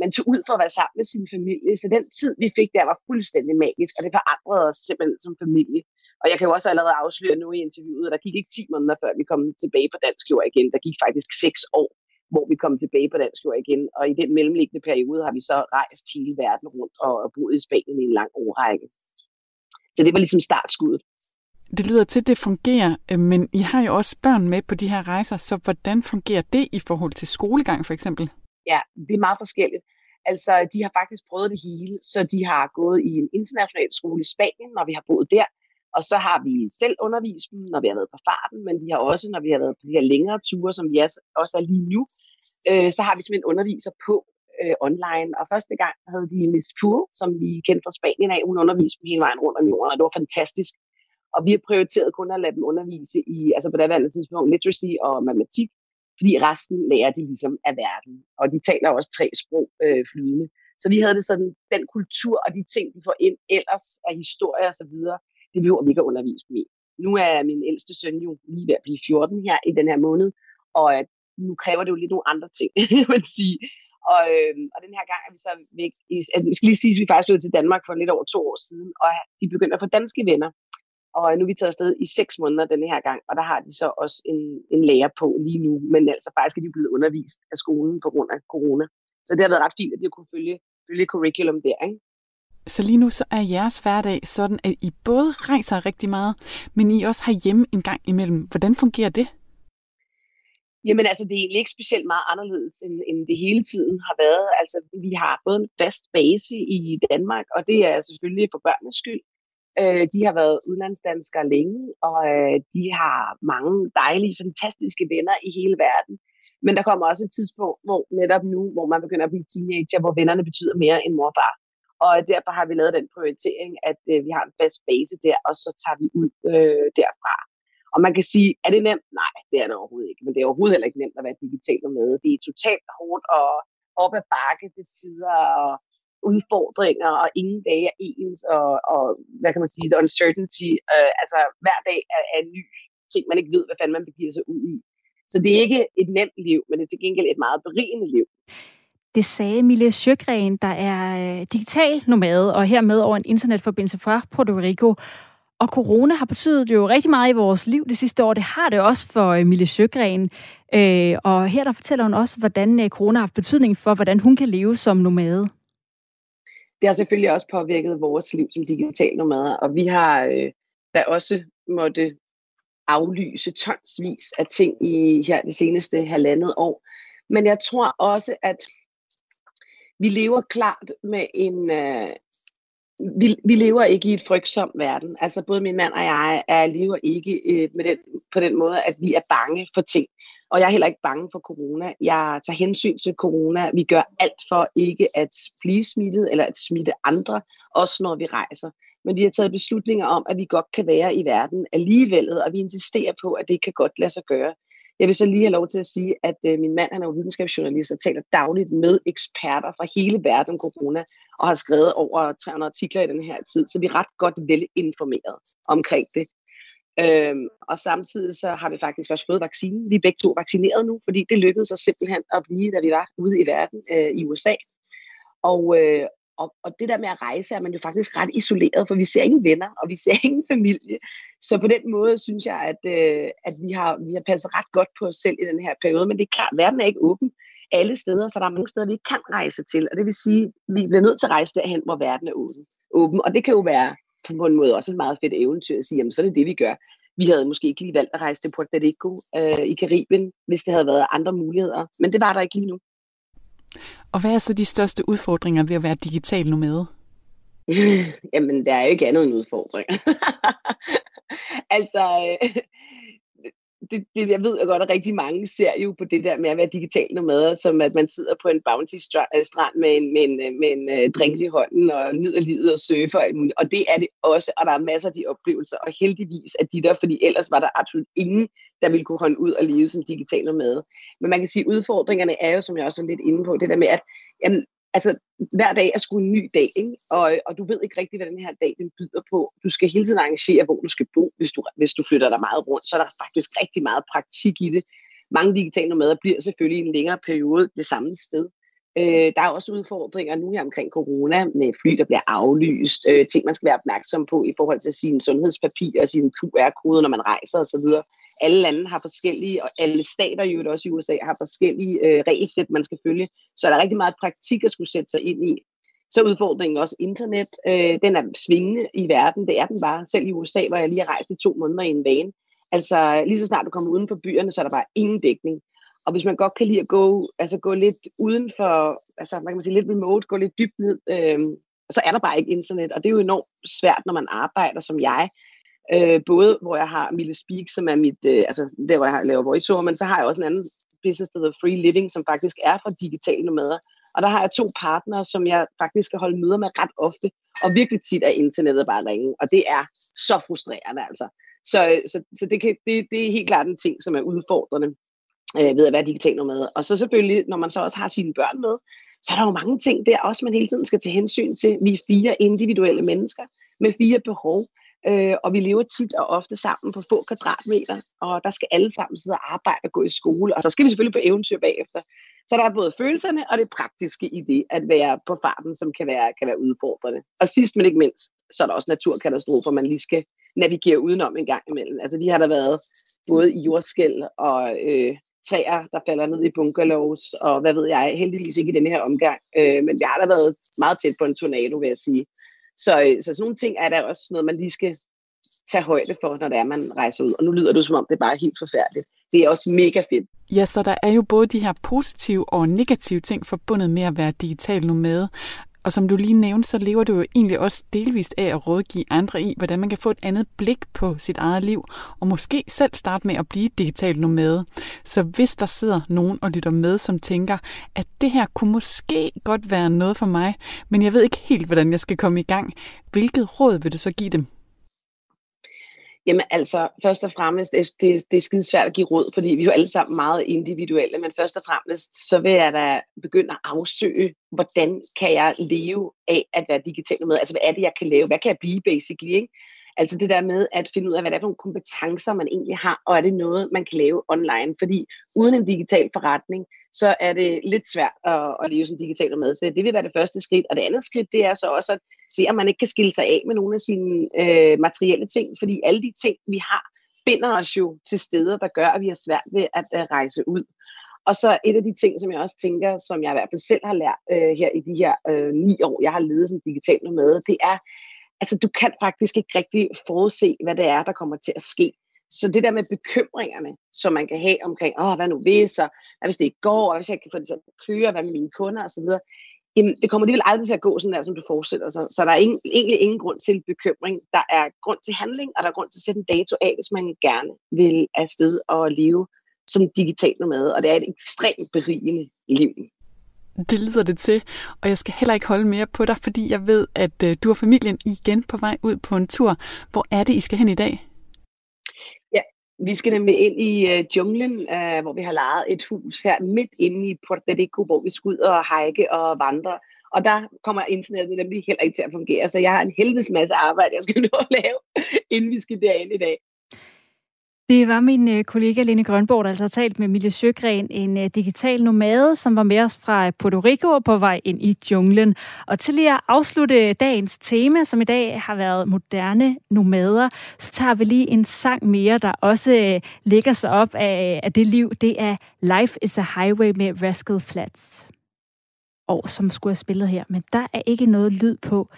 man tog ud for at være sammen med sin familie. Så den tid, vi fik der, var fuldstændig magisk, og det forandrede os simpelthen som familie. Og jeg kan jo også allerede afsløre nu i interviewet, at der gik ikke 10 måneder, før vi kom tilbage på dansk jord igen. Der gik faktisk 6 år hvor vi kom tilbage på dansk jord igen. Og i den mellemliggende periode har vi så rejst hele verden rundt og boet i Spanien i en lang årrække. Så det var ligesom startskuddet. Det lyder til, at det fungerer, øh, men I har jo også børn med på de her rejser, så hvordan fungerer det i forhold til skolegang for eksempel? Ja, det er meget forskelligt. Altså, de har faktisk prøvet det hele, så de har gået i en international skole i Spanien, når vi har boet der. Og så har vi selv undervist dem, når vi har været på farten, men vi har også, når vi har været på de her længere ture, som vi også er lige nu, øh, så har vi simpelthen underviser på øh, online. Og første gang havde vi Miss Fuhr, som vi kendte fra Spanien af. Hun underviste dem hele vejen rundt om jorden, og det var fantastisk. Og vi har prioriteret kun at lade dem undervise i, altså på det tidspunkt, literacy og matematik, fordi resten lærer de ligesom af verden. Og de taler også tre sprog øh, flydende. Så vi havde det sådan, den kultur og de ting, de får ind ellers af historie og så videre, det behøver vi ikke at undervise dem i. Nu er min ældste søn jo lige ved at blive 14 her i den her måned, og øh, nu kræver det jo lidt nogle andre ting, *laughs* man sige. Og, øh, og den her gang er vi så væk. I, altså, jeg skal lige sige, at vi faktisk flyttede til Danmark for lidt over to år siden, og de begynder at få danske venner. Og øh, nu er vi taget afsted i seks måneder denne her gang, og der har de så også en, en lærer på lige nu. Men altså faktisk er de blevet undervist af skolen på grund af corona. Så det har været ret fint, at de kunne følge, følge curriculum der. Ikke? Så lige nu så er jeres hverdag sådan, at I både rejser rigtig meget, men I også har hjemme en gang imellem. Hvordan fungerer det? Jamen altså, det er egentlig ikke specielt meget anderledes, end, end det hele tiden har været. Altså, vi har både en fast base i Danmark, og det er selvfølgelig for børnenes skyld. Øh, de har været udlandsdanskere længe, og øh, de har mange dejlige, fantastiske venner i hele verden. Men der kommer også et tidspunkt, hvor netop nu, hvor man begynder at blive teenager, hvor vennerne betyder mere end mor og far. Og derfor har vi lavet den prioritering, at øh, vi har en fast base der, og så tager vi ud øh, derfra. Og man kan sige, er det nemt? Nej, det er det overhovedet ikke. Men det er overhovedet heller ikke nemt at være digital med. Det er totalt hårdt og op ad bakke til tider og udfordringer, og ingen dage er ens, og, og hvad kan man sige, the uncertainty. Øh, altså hver dag er, er en ny ting, man ikke ved, hvad fanden man begiver sig ud i. Så det er ikke et nemt liv, men det er til gengæld et meget berigende liv. Det sagde Mille Sjøgren, der er øh, digital nomade og hermed over en internetforbindelse fra Puerto Rico. Og corona har betydet jo rigtig meget i vores liv det sidste år. Det har det også for Mille Sjøgren. Øh, og her der fortæller hun også, hvordan øh, corona har haft betydning for, hvordan hun kan leve som nomade. Det har selvfølgelig også påvirket vores liv som digital nomader, og vi har øh, da også måtte aflyse tonsvis af ting i her det seneste halvandet år. Men jeg tror også, at vi lever klart med en... Øh, vi, vi lever ikke i et frygtsom verden. Altså både min mand og jeg er, lever ikke øh, med den, på den måde, at vi er bange for ting. Og jeg er heller ikke bange for corona. Jeg tager hensyn til corona. Vi gør alt for ikke at blive smittet eller at smitte andre, også når vi rejser. Men vi har taget beslutninger om, at vi godt kan være i verden alligevel, og vi insisterer på, at det kan godt lade sig gøre. Jeg vil så lige have lov til at sige, at øh, min mand han er jo videnskabsjournalist og taler dagligt med eksperter fra hele verden om corona, og har skrevet over 300 artikler i den her tid, så vi er ret godt velinformeret omkring det. Øhm, og samtidig så har vi faktisk også fået vaccinen. Vi er begge to vaccineret nu, fordi det lykkedes os simpelthen at blive, da vi var ude i verden øh, i USA. Og, øh, og, og det der med at rejse er man jo faktisk ret isoleret, for vi ser ingen venner, og vi ser *laughs* ingen familie. Så på den måde synes jeg, at, øh, at vi, har, vi har passet ret godt på os selv i den her periode. Men det er klart, verden er ikke åben alle steder, så der er mange steder, vi ikke kan rejse til. Og det vil sige, at vi bliver nødt til at rejse derhen, hvor verden er åben. åben. Og det kan jo være på en måde også et meget fedt eventyr at sige, jamen så er det det, vi gør. Vi havde måske ikke lige valgt at rejse til Puerto Rico øh, i Karibien, hvis det havde været andre muligheder. Men det var der ikke lige nu. Og hvad er så de største udfordringer ved at være digital nomade? *laughs* Jamen, der er jo ikke andet end udfordringer. *laughs* altså, øh, det, det, jeg ved godt, at rigtig mange ser jo på det der med at være digital nomade, som at man sidder på en bounty øh, strand med en, med en, øh, med en uh, drink i hånden og nyder livet og surfer. Og det er det også, og der er masser af de oplevelser, og heldigvis er de der, fordi ellers var der absolut ingen, der ville kunne holde ud og leve som digital nomade. Men man kan sige, at udfordringerne er jo, som jeg også er lidt inde på, det der med, at jamen, altså, hver dag er sgu en ny dag, ikke? Og, og du ved ikke rigtigt, hvad den her dag den byder på. Du skal hele tiden arrangere, hvor du skal bo, hvis du, hvis du flytter dig meget rundt. Så er der faktisk rigtig meget praktik i det. Mange digitale nomader bliver selvfølgelig i en længere periode det samme sted. Øh, der er også udfordringer nu her omkring corona med fly, der bliver aflyst, øh, ting man skal være opmærksom på i forhold til sine sundhedspapirer og sine QR-koder, når man rejser osv. Alle lande har forskellige, og alle stater jo også i USA har forskellige øh, regelsæt, man skal følge. Så der er rigtig meget praktik at skulle sætte sig ind i. Så er udfordringen også internet. Øh, den er svingende i verden, det er den bare. Selv i USA, hvor jeg lige har rejst i to måneder i en vane. Altså lige så snart du kommer uden for byerne, så er der bare ingen dækning. Og hvis man godt kan lide at gå, altså gå lidt uden for, altså man kan sige lidt remote, gå lidt dybt ned, øh, så er der bare ikke internet. Og det er jo enormt svært, når man arbejder som jeg. Øh, både hvor jeg har Mille Speak, som er mit, øh, altså der hvor jeg laver voiceover, men så har jeg også en anden business, der hedder Free Living, som faktisk er for digitale nomader. Og der har jeg to partnere, som jeg faktisk skal holde møder med ret ofte, og virkelig tit er internettet bare ringe, og det er så frustrerende altså. Så, øh, så, så det, kan, det, det er helt klart en ting, som er udfordrende øh, ved at være digital med. Og så selvfølgelig, når man så også har sine børn med, så er der jo mange ting der også, man hele tiden skal tage hensyn til. Vi er fire individuelle mennesker med fire behov, øh, og vi lever tit og ofte sammen på få kvadratmeter, og der skal alle sammen sidde og arbejde og gå i skole, og så skal vi selvfølgelig på eventyr bagefter. Så der er både følelserne og det praktiske i det, at være på farten, som kan være, kan være udfordrende. Og sidst men ikke mindst, så er der også naturkatastrofer, man lige skal navigere udenom en gang imellem. Altså vi har der været både i jordskæld og øh, træer, der falder ned i bungalows, og hvad ved jeg, heldigvis ikke i den her omgang. Øh, men jeg har da været meget tæt på en tornado, vil jeg sige. Så, øh, så sådan nogle ting er der også noget, man lige skal tage højde for, når det er, man rejser ud. Og nu lyder det som om, det er bare helt forfærdeligt. det er også mega fedt. Ja, så der er jo både de her positive og negative ting forbundet med at være digital nomade. Og som du lige nævnte, så lever du jo egentlig også delvist af at rådgive andre i, hvordan man kan få et andet blik på sit eget liv, og måske selv starte med at blive digital nomade. Så hvis der sidder nogen og lytter med, som tænker, at det her kunne måske godt være noget for mig, men jeg ved ikke helt, hvordan jeg skal komme i gang, hvilket råd vil du så give dem? Jamen altså, først og fremmest, det, det, det er skide svært at give råd, fordi vi er jo alle sammen meget individuelle, men først og fremmest, så vil jeg da begynde at afsøge, hvordan kan jeg leve af at være digital med? Altså, hvad er det, jeg kan lave? Hvad kan jeg blive, basically, ikke? Altså det der med at finde ud af, hvad det er for nogle kompetencer, man egentlig har, og er det noget, man kan lave online? Fordi uden en digital forretning, så er det lidt svært at, at leve som digital med. Så det vil være det første skridt. Og det andet skridt, det er så også at se, om man ikke kan skille sig af med nogle af sine øh, materielle ting. Fordi alle de ting, vi har, binder os jo til steder, der gør, at vi har svært ved at uh, rejse ud. Og så et af de ting, som jeg også tænker, som jeg i hvert fald selv har lært øh, her i de her øh, ni år, jeg har levet som digital med, det er, altså du kan faktisk ikke rigtig forudse, hvad det er, der kommer til at ske. Så det der med bekymringerne, som man kan have omkring, åh, hvad nu hvis, og hvad hvis det ikke går, og hvis jeg kan få det til at køre, hvad med mine kunder osv., jamen, det kommer alligevel aldrig til at gå sådan der, som du forestiller sig. Så der er ingen, egentlig ingen grund til bekymring. Der er grund til handling, og der er grund til at sætte en dato af, hvis man gerne vil afsted og leve som digital nomade. Og det er et ekstremt berigende liv. Det lyder det til, og jeg skal heller ikke holde mere på dig, fordi jeg ved, at øh, du og familien igen på vej ud på en tur. Hvor er det, I skal hen i dag? Ja, vi skal nemlig ind i øh, junglen, øh, hvor vi har lejet et hus her midt inde i Puerto Rico, hvor vi skal ud og hike og vandre. Og der kommer internettet nemlig heller ikke til at fungere, så jeg har en helvedes masse arbejde, jeg skal *laughs* nå at lave, inden vi skal derind i dag. Det var min øh, kollega Lene Grønborg, der altså har talt med Mille Søgren, en øh, digital nomade, som var med os fra Puerto Rico og på vej ind i junglen. Og til lige at afslutte dagens tema, som i dag har været moderne nomader, så tager vi lige en sang mere, der også øh, lægger sig op af, af det liv. Det er Life is a Highway med Rascal Flats. Og som skulle have spillet her, men der er ikke noget lyd på.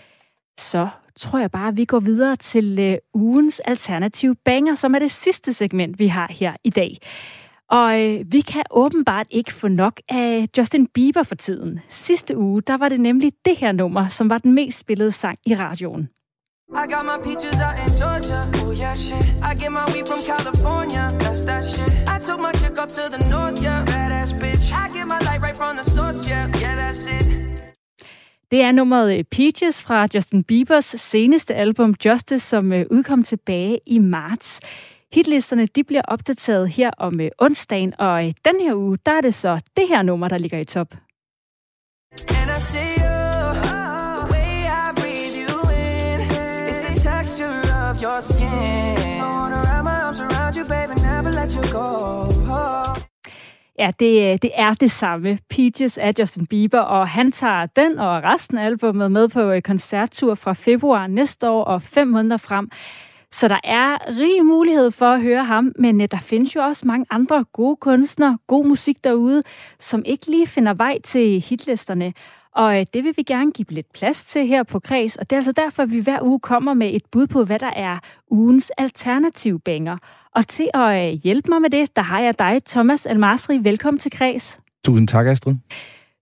Så tror jeg bare, at vi går videre til øh, ugens alternative banger, som er det sidste segment, vi har her i dag. Og øh, vi kan åbenbart ikke få nok af Justin Bieber for tiden. Sidste uge, der var det nemlig det her nummer, som var den mest spillede sang i radioen. I got my peaches out in Georgia. Oh yeah, shit. I get my weed from California. That's that shit. I took my chick up to the north, yeah. Badass bitch. I get my light right from the source, yeah. Yeah, that's it. Det er nummeret øh, Peaches fra Justin Biebers seneste album Justice, som øh, udkom tilbage i marts. Hitlisterne de bliver opdateret her om øh, onsdagen, og den her uge, der er det så det her nummer, der ligger i top. And I see you, the way I breathe you in, it's the texture of your skin. I wanna wrap my arms around you, baby, never let you go. Ja, det, øh, det er det samme. Peaches af Justin Bieber, og han tager den og resten af albumet med på en koncerttur fra februar næste år og fem måneder frem. Så der er rig mulighed for at høre ham, men øh, der findes jo også mange andre gode kunstnere, god musik derude, som ikke lige finder vej til hitlisterne. Og øh, det vil vi gerne give lidt plads til her på Kreds, og det er altså derfor, at vi hver uge kommer med et bud på, hvad der er ugens alternativ banger. Og til at øh, hjælpe mig med det, der har jeg dig, Thomas Almasri. Velkommen til Kreds. Tusind tak, Astrid.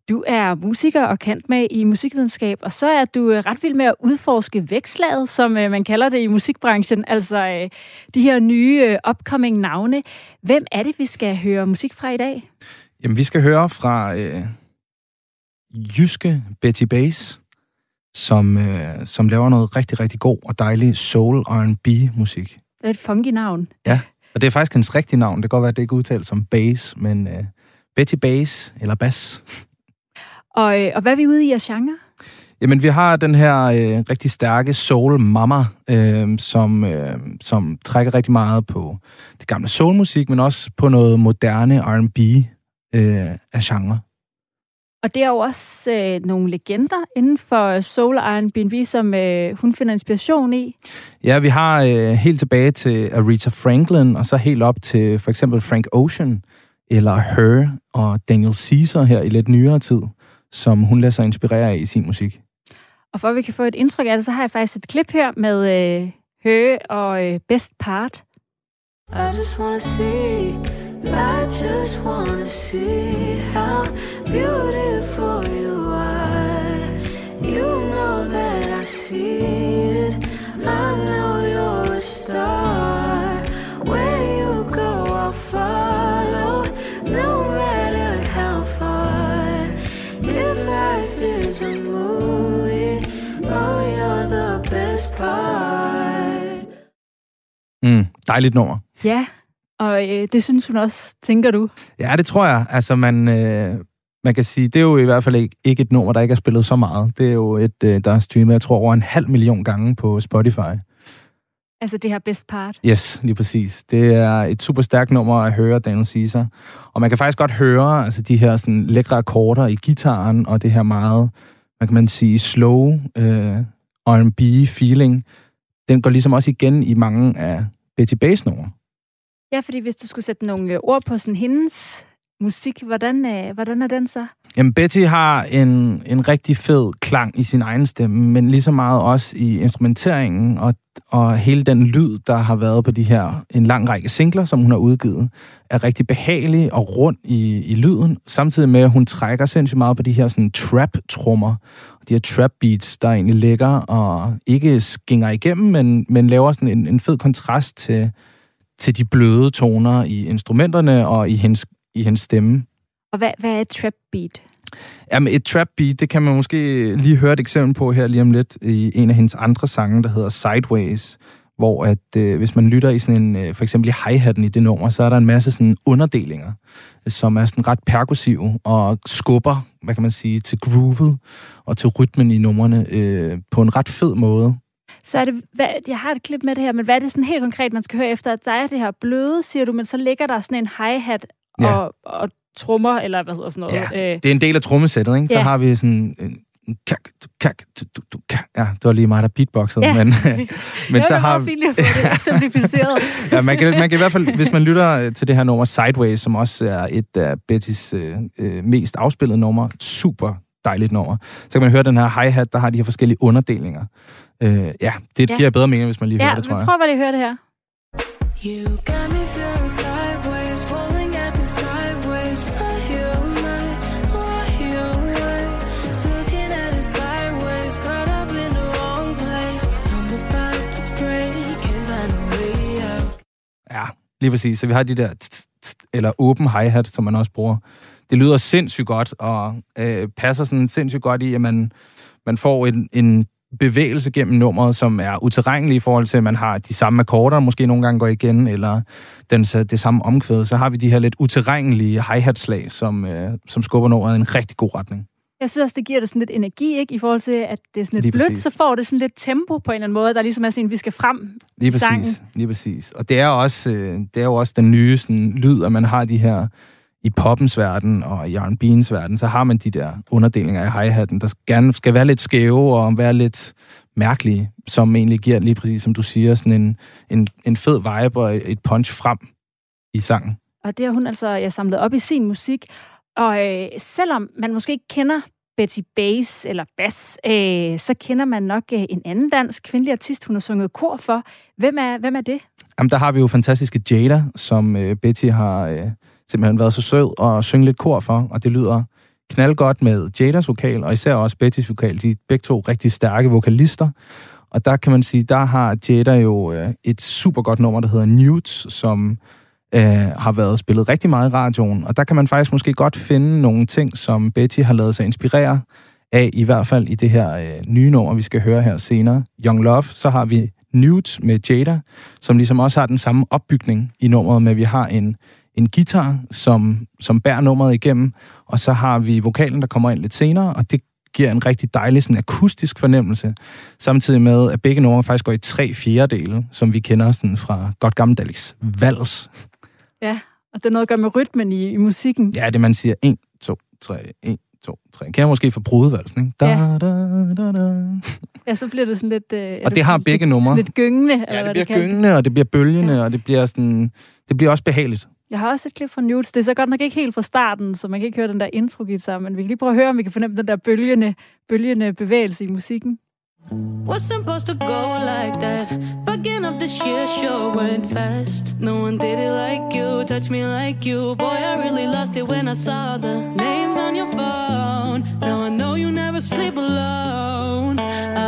Du er musiker og kendt med i musikvidenskab, og så er du øh, ret vild med at udforske vækslaget, som man kalder det i musikbranchen, altså de her nye upcoming navne. Hvem er det, vi skal høre musik fra i dag? Jamen, vi skal høre fra øh, jyske Betty Bass, som, øh, som laver noget rigtig, rigtig god og dejlig soul R&B musik. Det er et funky navn. Ja, og det er faktisk hendes rigtige navn. Det kan godt være, at det ikke udtales som Bass, men øh, Betty Bass eller Bass. Og, øh, og hvad er vi ude i af genre? Jamen, vi har den her øh, rigtig stærke soul mama, øh, som, øh, som trækker rigtig meget på det gamle soulmusik, men også på noget moderne R&B øh, af genre. Og det er jo også øh, nogle legender inden for soul R&B, som øh, hun finder inspiration i. Ja, vi har øh, helt tilbage til Aretha Franklin, og så helt op til for eksempel Frank Ocean, eller Her og Daniel Caesar her i lidt nyere tid, som hun lader sig inspirere af i sin musik. Og for at vi kan få et indtryk af det, så har jeg faktisk et klip her med øh, Her og øh, Best Part. I just wanna see I just wanna see how beautiful you are. You know that I see it. I know you're a star. Where you go, I'll follow, no matter how far. If life is a movie, oh, you're the best part. Mm, dejligt nummer. Ja, og øh, det synes hun også, tænker du? Ja, det tror jeg. Altså, man, øh, man kan sige, det er jo i hvert fald ikke, ikke et nummer, der ikke er spillet så meget. Det er jo et, øh, der er streamet, jeg tror, over en halv million gange på Spotify. Altså det her best part? Yes, lige præcis. Det er et super stærkt nummer at høre Daniel Caesar. Og man kan faktisk godt høre altså, de her sådan, lækre akkorder i gitaren, og det her meget, hvad kan man sige, slow øh, R&B feeling. Den går ligesom også igen i mange af Betty Bass numre. Ja, fordi hvis du skulle sætte nogle øh, ord på sådan hendes musik, hvordan, øh, hvordan er den så? Jamen, Betty har en, en rigtig fed klang i sin egen stemme, men lige så meget også i instrumenteringen og, og hele den lyd, der har været på de her en lang række singler, som hun har udgivet, er rigtig behagelig og rund i, i lyden, samtidig med, at hun trækker sindssygt meget på de her sådan trap-trummer, de her trap beats, der egentlig ligger og ikke skinger igennem, men, men laver sådan en, en fed kontrast til, til de bløde toner i instrumenterne og i hendes, i hendes stemme. Og hvad, hvad er et trap beat? Jamen, et trap beat, det kan man måske lige høre et eksempel på her lige om lidt i en af hendes andre sange, der hedder Sideways, hvor at øh, hvis man lytter i sådan en, øh, for eksempel i hi-hatten i det nummer, så er der en masse sådan underdelinger, som er sådan ret perkussive og skubber, hvad kan man sige, til groovet og til rytmen i numrene øh, på en ret fed måde. Så er det, hvad, jeg har et klip med det her, men hvad er det sådan helt konkret, man skal høre efter? At der er det her bløde, siger du, men så ligger der sådan en hi-hat Ja. og, og trummer, eller hvad hedder sådan noget. Ja, Øh, det er en del af trommesættet, ikke? Så Ja. har vi sådan kak, du, kak, du, du, du, kak. Ja, det var lige mig, der beatboxede, Ja, men, *laughs* men det så var har lige at få det *laughs* eksemplificeret. ja, man kan, man kan i hvert fald, hvis man lytter øh, til det her nummer Sideways, som også er et af Bettys øh, øh, mest afspillede nummer, super dejligt nummer, så kan man høre den her hi-hat, der har de her forskellige underdelinger. Øh, ja, det Ja. giver bedre mening, hvis man lige ja, hører det, tror jeg. prøver lige at høre det her. You got me feeling sideways, pulling at me sideways. Why you mine? Why you mine? Looking at it sideways, caught up in the wrong place. I'm about to break, can't find a way out. Ja, lige præcis. Så vi har de der eller åben hi-hat, som man også bruger. Det lyder sindssygt godt, og øh, passer sådan sindssygt godt i, at man, man får en, en bevægelse gennem nummeret, som er uterrenelig i forhold til, at man har de samme akkorder, måske nogle gange går igen, eller den, det samme omkvæd. Så har vi de her lidt uterrenlige hi-hat-slag, som, øh, som skubber nummeret i en rigtig god retning. Jeg synes også, det giver det sådan lidt energi, ikke? I forhold til, at det er sådan lidt Lige blødt, præcis. så får det sådan lidt tempo på en eller anden måde, der ligesom er sådan, vi skal frem Lige præcis, sangen. lige præcis. Og det er, også, øh, det er jo også den nye sådan, lyd, at man har de her i poppens verden og i R&B'ens verden, så har man de der underdelinger i hi-hatten, der gerne skal være lidt skæve og være lidt mærkelige, som egentlig giver lige præcis, som du siger, sådan en, en, en fed vibe og et punch frem i sangen. Og det har hun altså jeg samlet op i sin musik. Og øh, selvom man måske ikke kender Betty Bass eller Bass, øh, så kender man nok øh, en anden dansk kvindelig artist, hun har sunget kor for. Hvem er, hvem er det? Jamen, der har vi jo fantastiske Jada, som øh, Betty har øh, simpelthen været så sød og synge lidt kor for, og det lyder knaldgodt med Jadas vokal, og især også Bettys vokal. De er begge to rigtig stærke vokalister, og der kan man sige, der har Jada jo øh, et super godt nummer, der hedder Nudes, som øh, har været spillet rigtig meget i radioen, og der kan man faktisk måske godt finde nogle ting, som Betty har lavet sig inspirere af, i hvert fald i det her øh, nye nummer, vi skal høre her senere, Young Love, så har vi Nudes med Jada, som ligesom også har den samme opbygning i nummeret, med at vi har en, en guitar, som, som bærer nummeret igennem, og så har vi vokalen, der kommer ind lidt senere, og det giver en rigtig dejlig sådan, akustisk fornemmelse, samtidig med, at begge numre faktisk går i tre fjerdedele, som vi kender sådan, fra godt gammeldags vals. Ja, og det er noget at gøre med rytmen i, i musikken. Ja, det man siger 1, 2, 3, 1, 2, 3. Kan jeg måske få brudevalsen, ikke? Da, Ja. da, da, da. Ja, så bliver det sådan lidt... Øh, Og det har begge numre. Lidt gyngende, eller Ja, det hvad bliver det gyngende, og det bliver bølgende, og det bliver sådan... Det bliver også behageligt. Jeg har også et klip fra Nudes. Det er så godt nok ikke helt fra starten, så man kan ikke høre den der intro-guitar, men vi kan lige prøve at høre, om vi kan fornemme den der bølgende, bølgende bevægelse i musikken. Was supposed to go like that. Fucking up the shit show went fast. No one did it like like you, touch me like you. Boy, I really lost it when I saw the names on your phone. Now I know you never sleep alone. I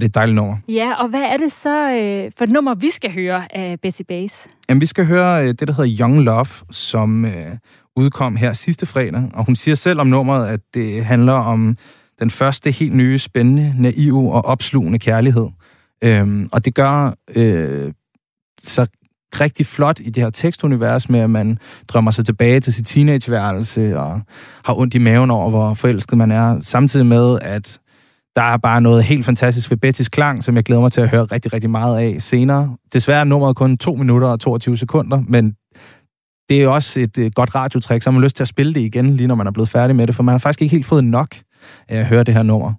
det er et dejligt nummer. Ja, og hvad er det så øh, for et nummer, vi skal høre af Betty Bass? Jamen, vi skal høre øh, det, der hedder Young Love, som øh, udkom her sidste fredag. Og hun siger selv om nummeret, at det handler om den første helt nye, spændende, naive og opslugende kærlighed. Øhm, og det gør øh, så rigtig flot i det her tekstunivers med, at man drømmer sig tilbage til sit teenageværelse og har ondt i maven over, hvor forelsket man er. Samtidig med, at der er bare noget helt fantastisk ved Bettys klang, som jeg glæder mig til at høre rigtig, rigtig meget af senere. Desværre er nummeret kun 2 minutter og 22 sekunder, men det er jo også et øh, godt radiotræk, så har man lyst til at spille det igen, lige når man er blevet færdig med det, for man har faktisk ikke helt fået nok af at høre det her nummer.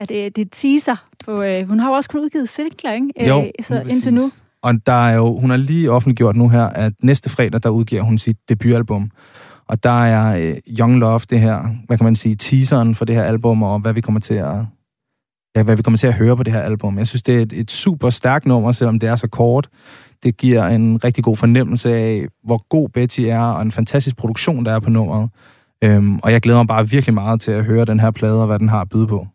Er det, det er teaser på... Øh, hun har jo også kun udgivet singler, ikke? Øh, Jo, så lige indtil nu. Og der er jo, hun har lige offentliggjort nu her, at næste fredag, der udgiver hun sit debutalbum. Og der er øh, Young Love, det her, hvad kan man sige, teaseren for det her album, og hvad vi kommer til at, ja, hvad vi kommer til at høre på det her album. Jeg synes, det er et, et super stærkt nummer, selvom det er så kort. Det giver en rigtig god fornemmelse af, hvor god Betty er, og en fantastisk produktion, der er på nummeret. Øhm, og jeg glæder mig bare virkelig meget til at høre den her plade, og hvad den har at byde på.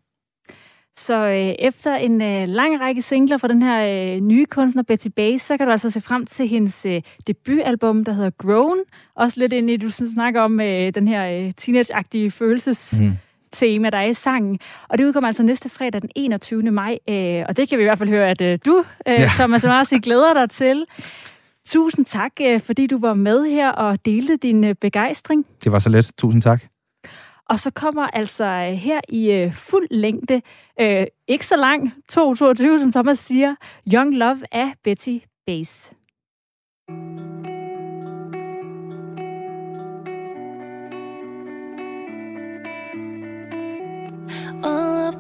Så øh, efter en øh, lang række singler fra den her øh, nye kunstner Betty Bass, så kan du altså se frem til hendes øh, debutalbum, der hedder Grown. Også lidt ind i, du sådan snakker om øh, den her øh, teenage-agtige følelses... Mm. Tema, der er i sangen. Og det udkommer altså næste fredag den 21. maj, øh, og det kan vi i hvert fald høre, at øh, du, øh, Ja. Thomas Marsi, glæder dig til. Tusind tak, øh, fordi du var med her og delte din øh, begejstring. Det var så let. Tusind tak. Og så kommer altså øh, her i øh, fuld længde, øh, ikke så lang, 2.22, som Thomas siger, Young Love af Betty Bass. All of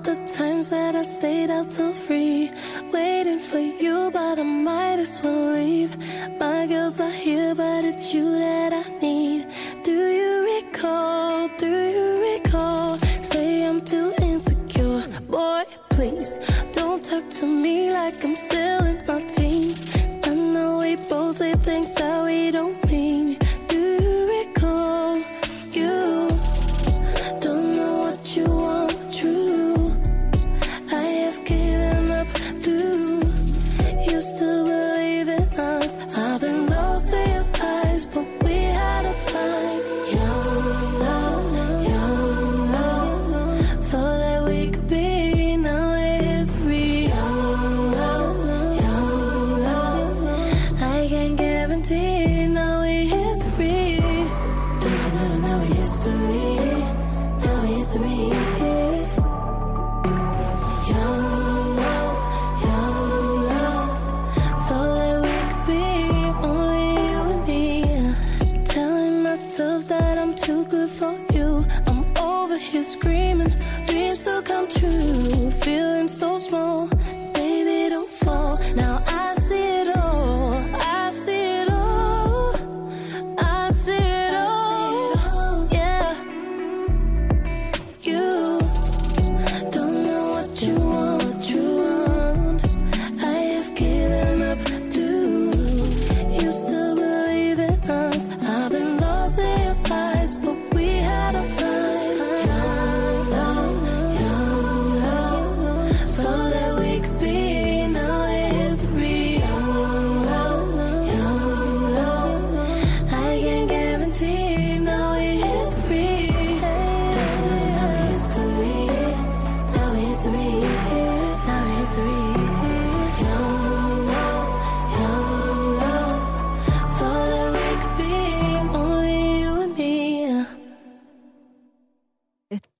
the times that I stayed out till three, waiting for you, but I might as well leave. My girls are here, but it's you that I need. Do you recall? Do you recall? Say I'm too insecure, boy. Please don't talk to me like I'm still in my teens. I know we both say things that we don't too good for you. I'm over here screaming, dreams still come true. Feeling so small,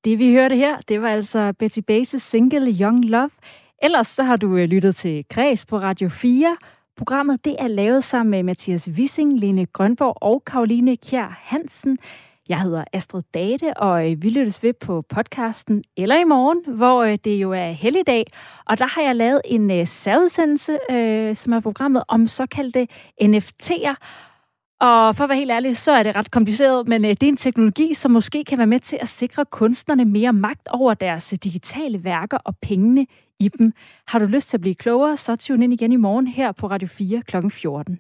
Det vi hørte her, det var altså Betty Bases single Young Love. Ellers så har du øh, lyttet til Græs på Radio 4. Programmet det er lavet sammen med Mathias Wissing, Lene Grønborg og Karoline Kjær Hansen. Jeg hedder Astrid Date, og øh, vi lyttes ved på podcasten eller i morgen, hvor øh, det jo er helligdag. Og der har jeg lavet en særudsendelse, som er programmet om såkaldte NFT'er. Og for at være helt ærlig, så er det ret kompliceret, men øh, det er en teknologi, som måske kan være med til at sikre kunstnerne mere magt over deres øh, digitale værker og pengene i dem. Har du lyst til at blive klogere, så tune ind igen i morgen her på Radio 4 kl. 14.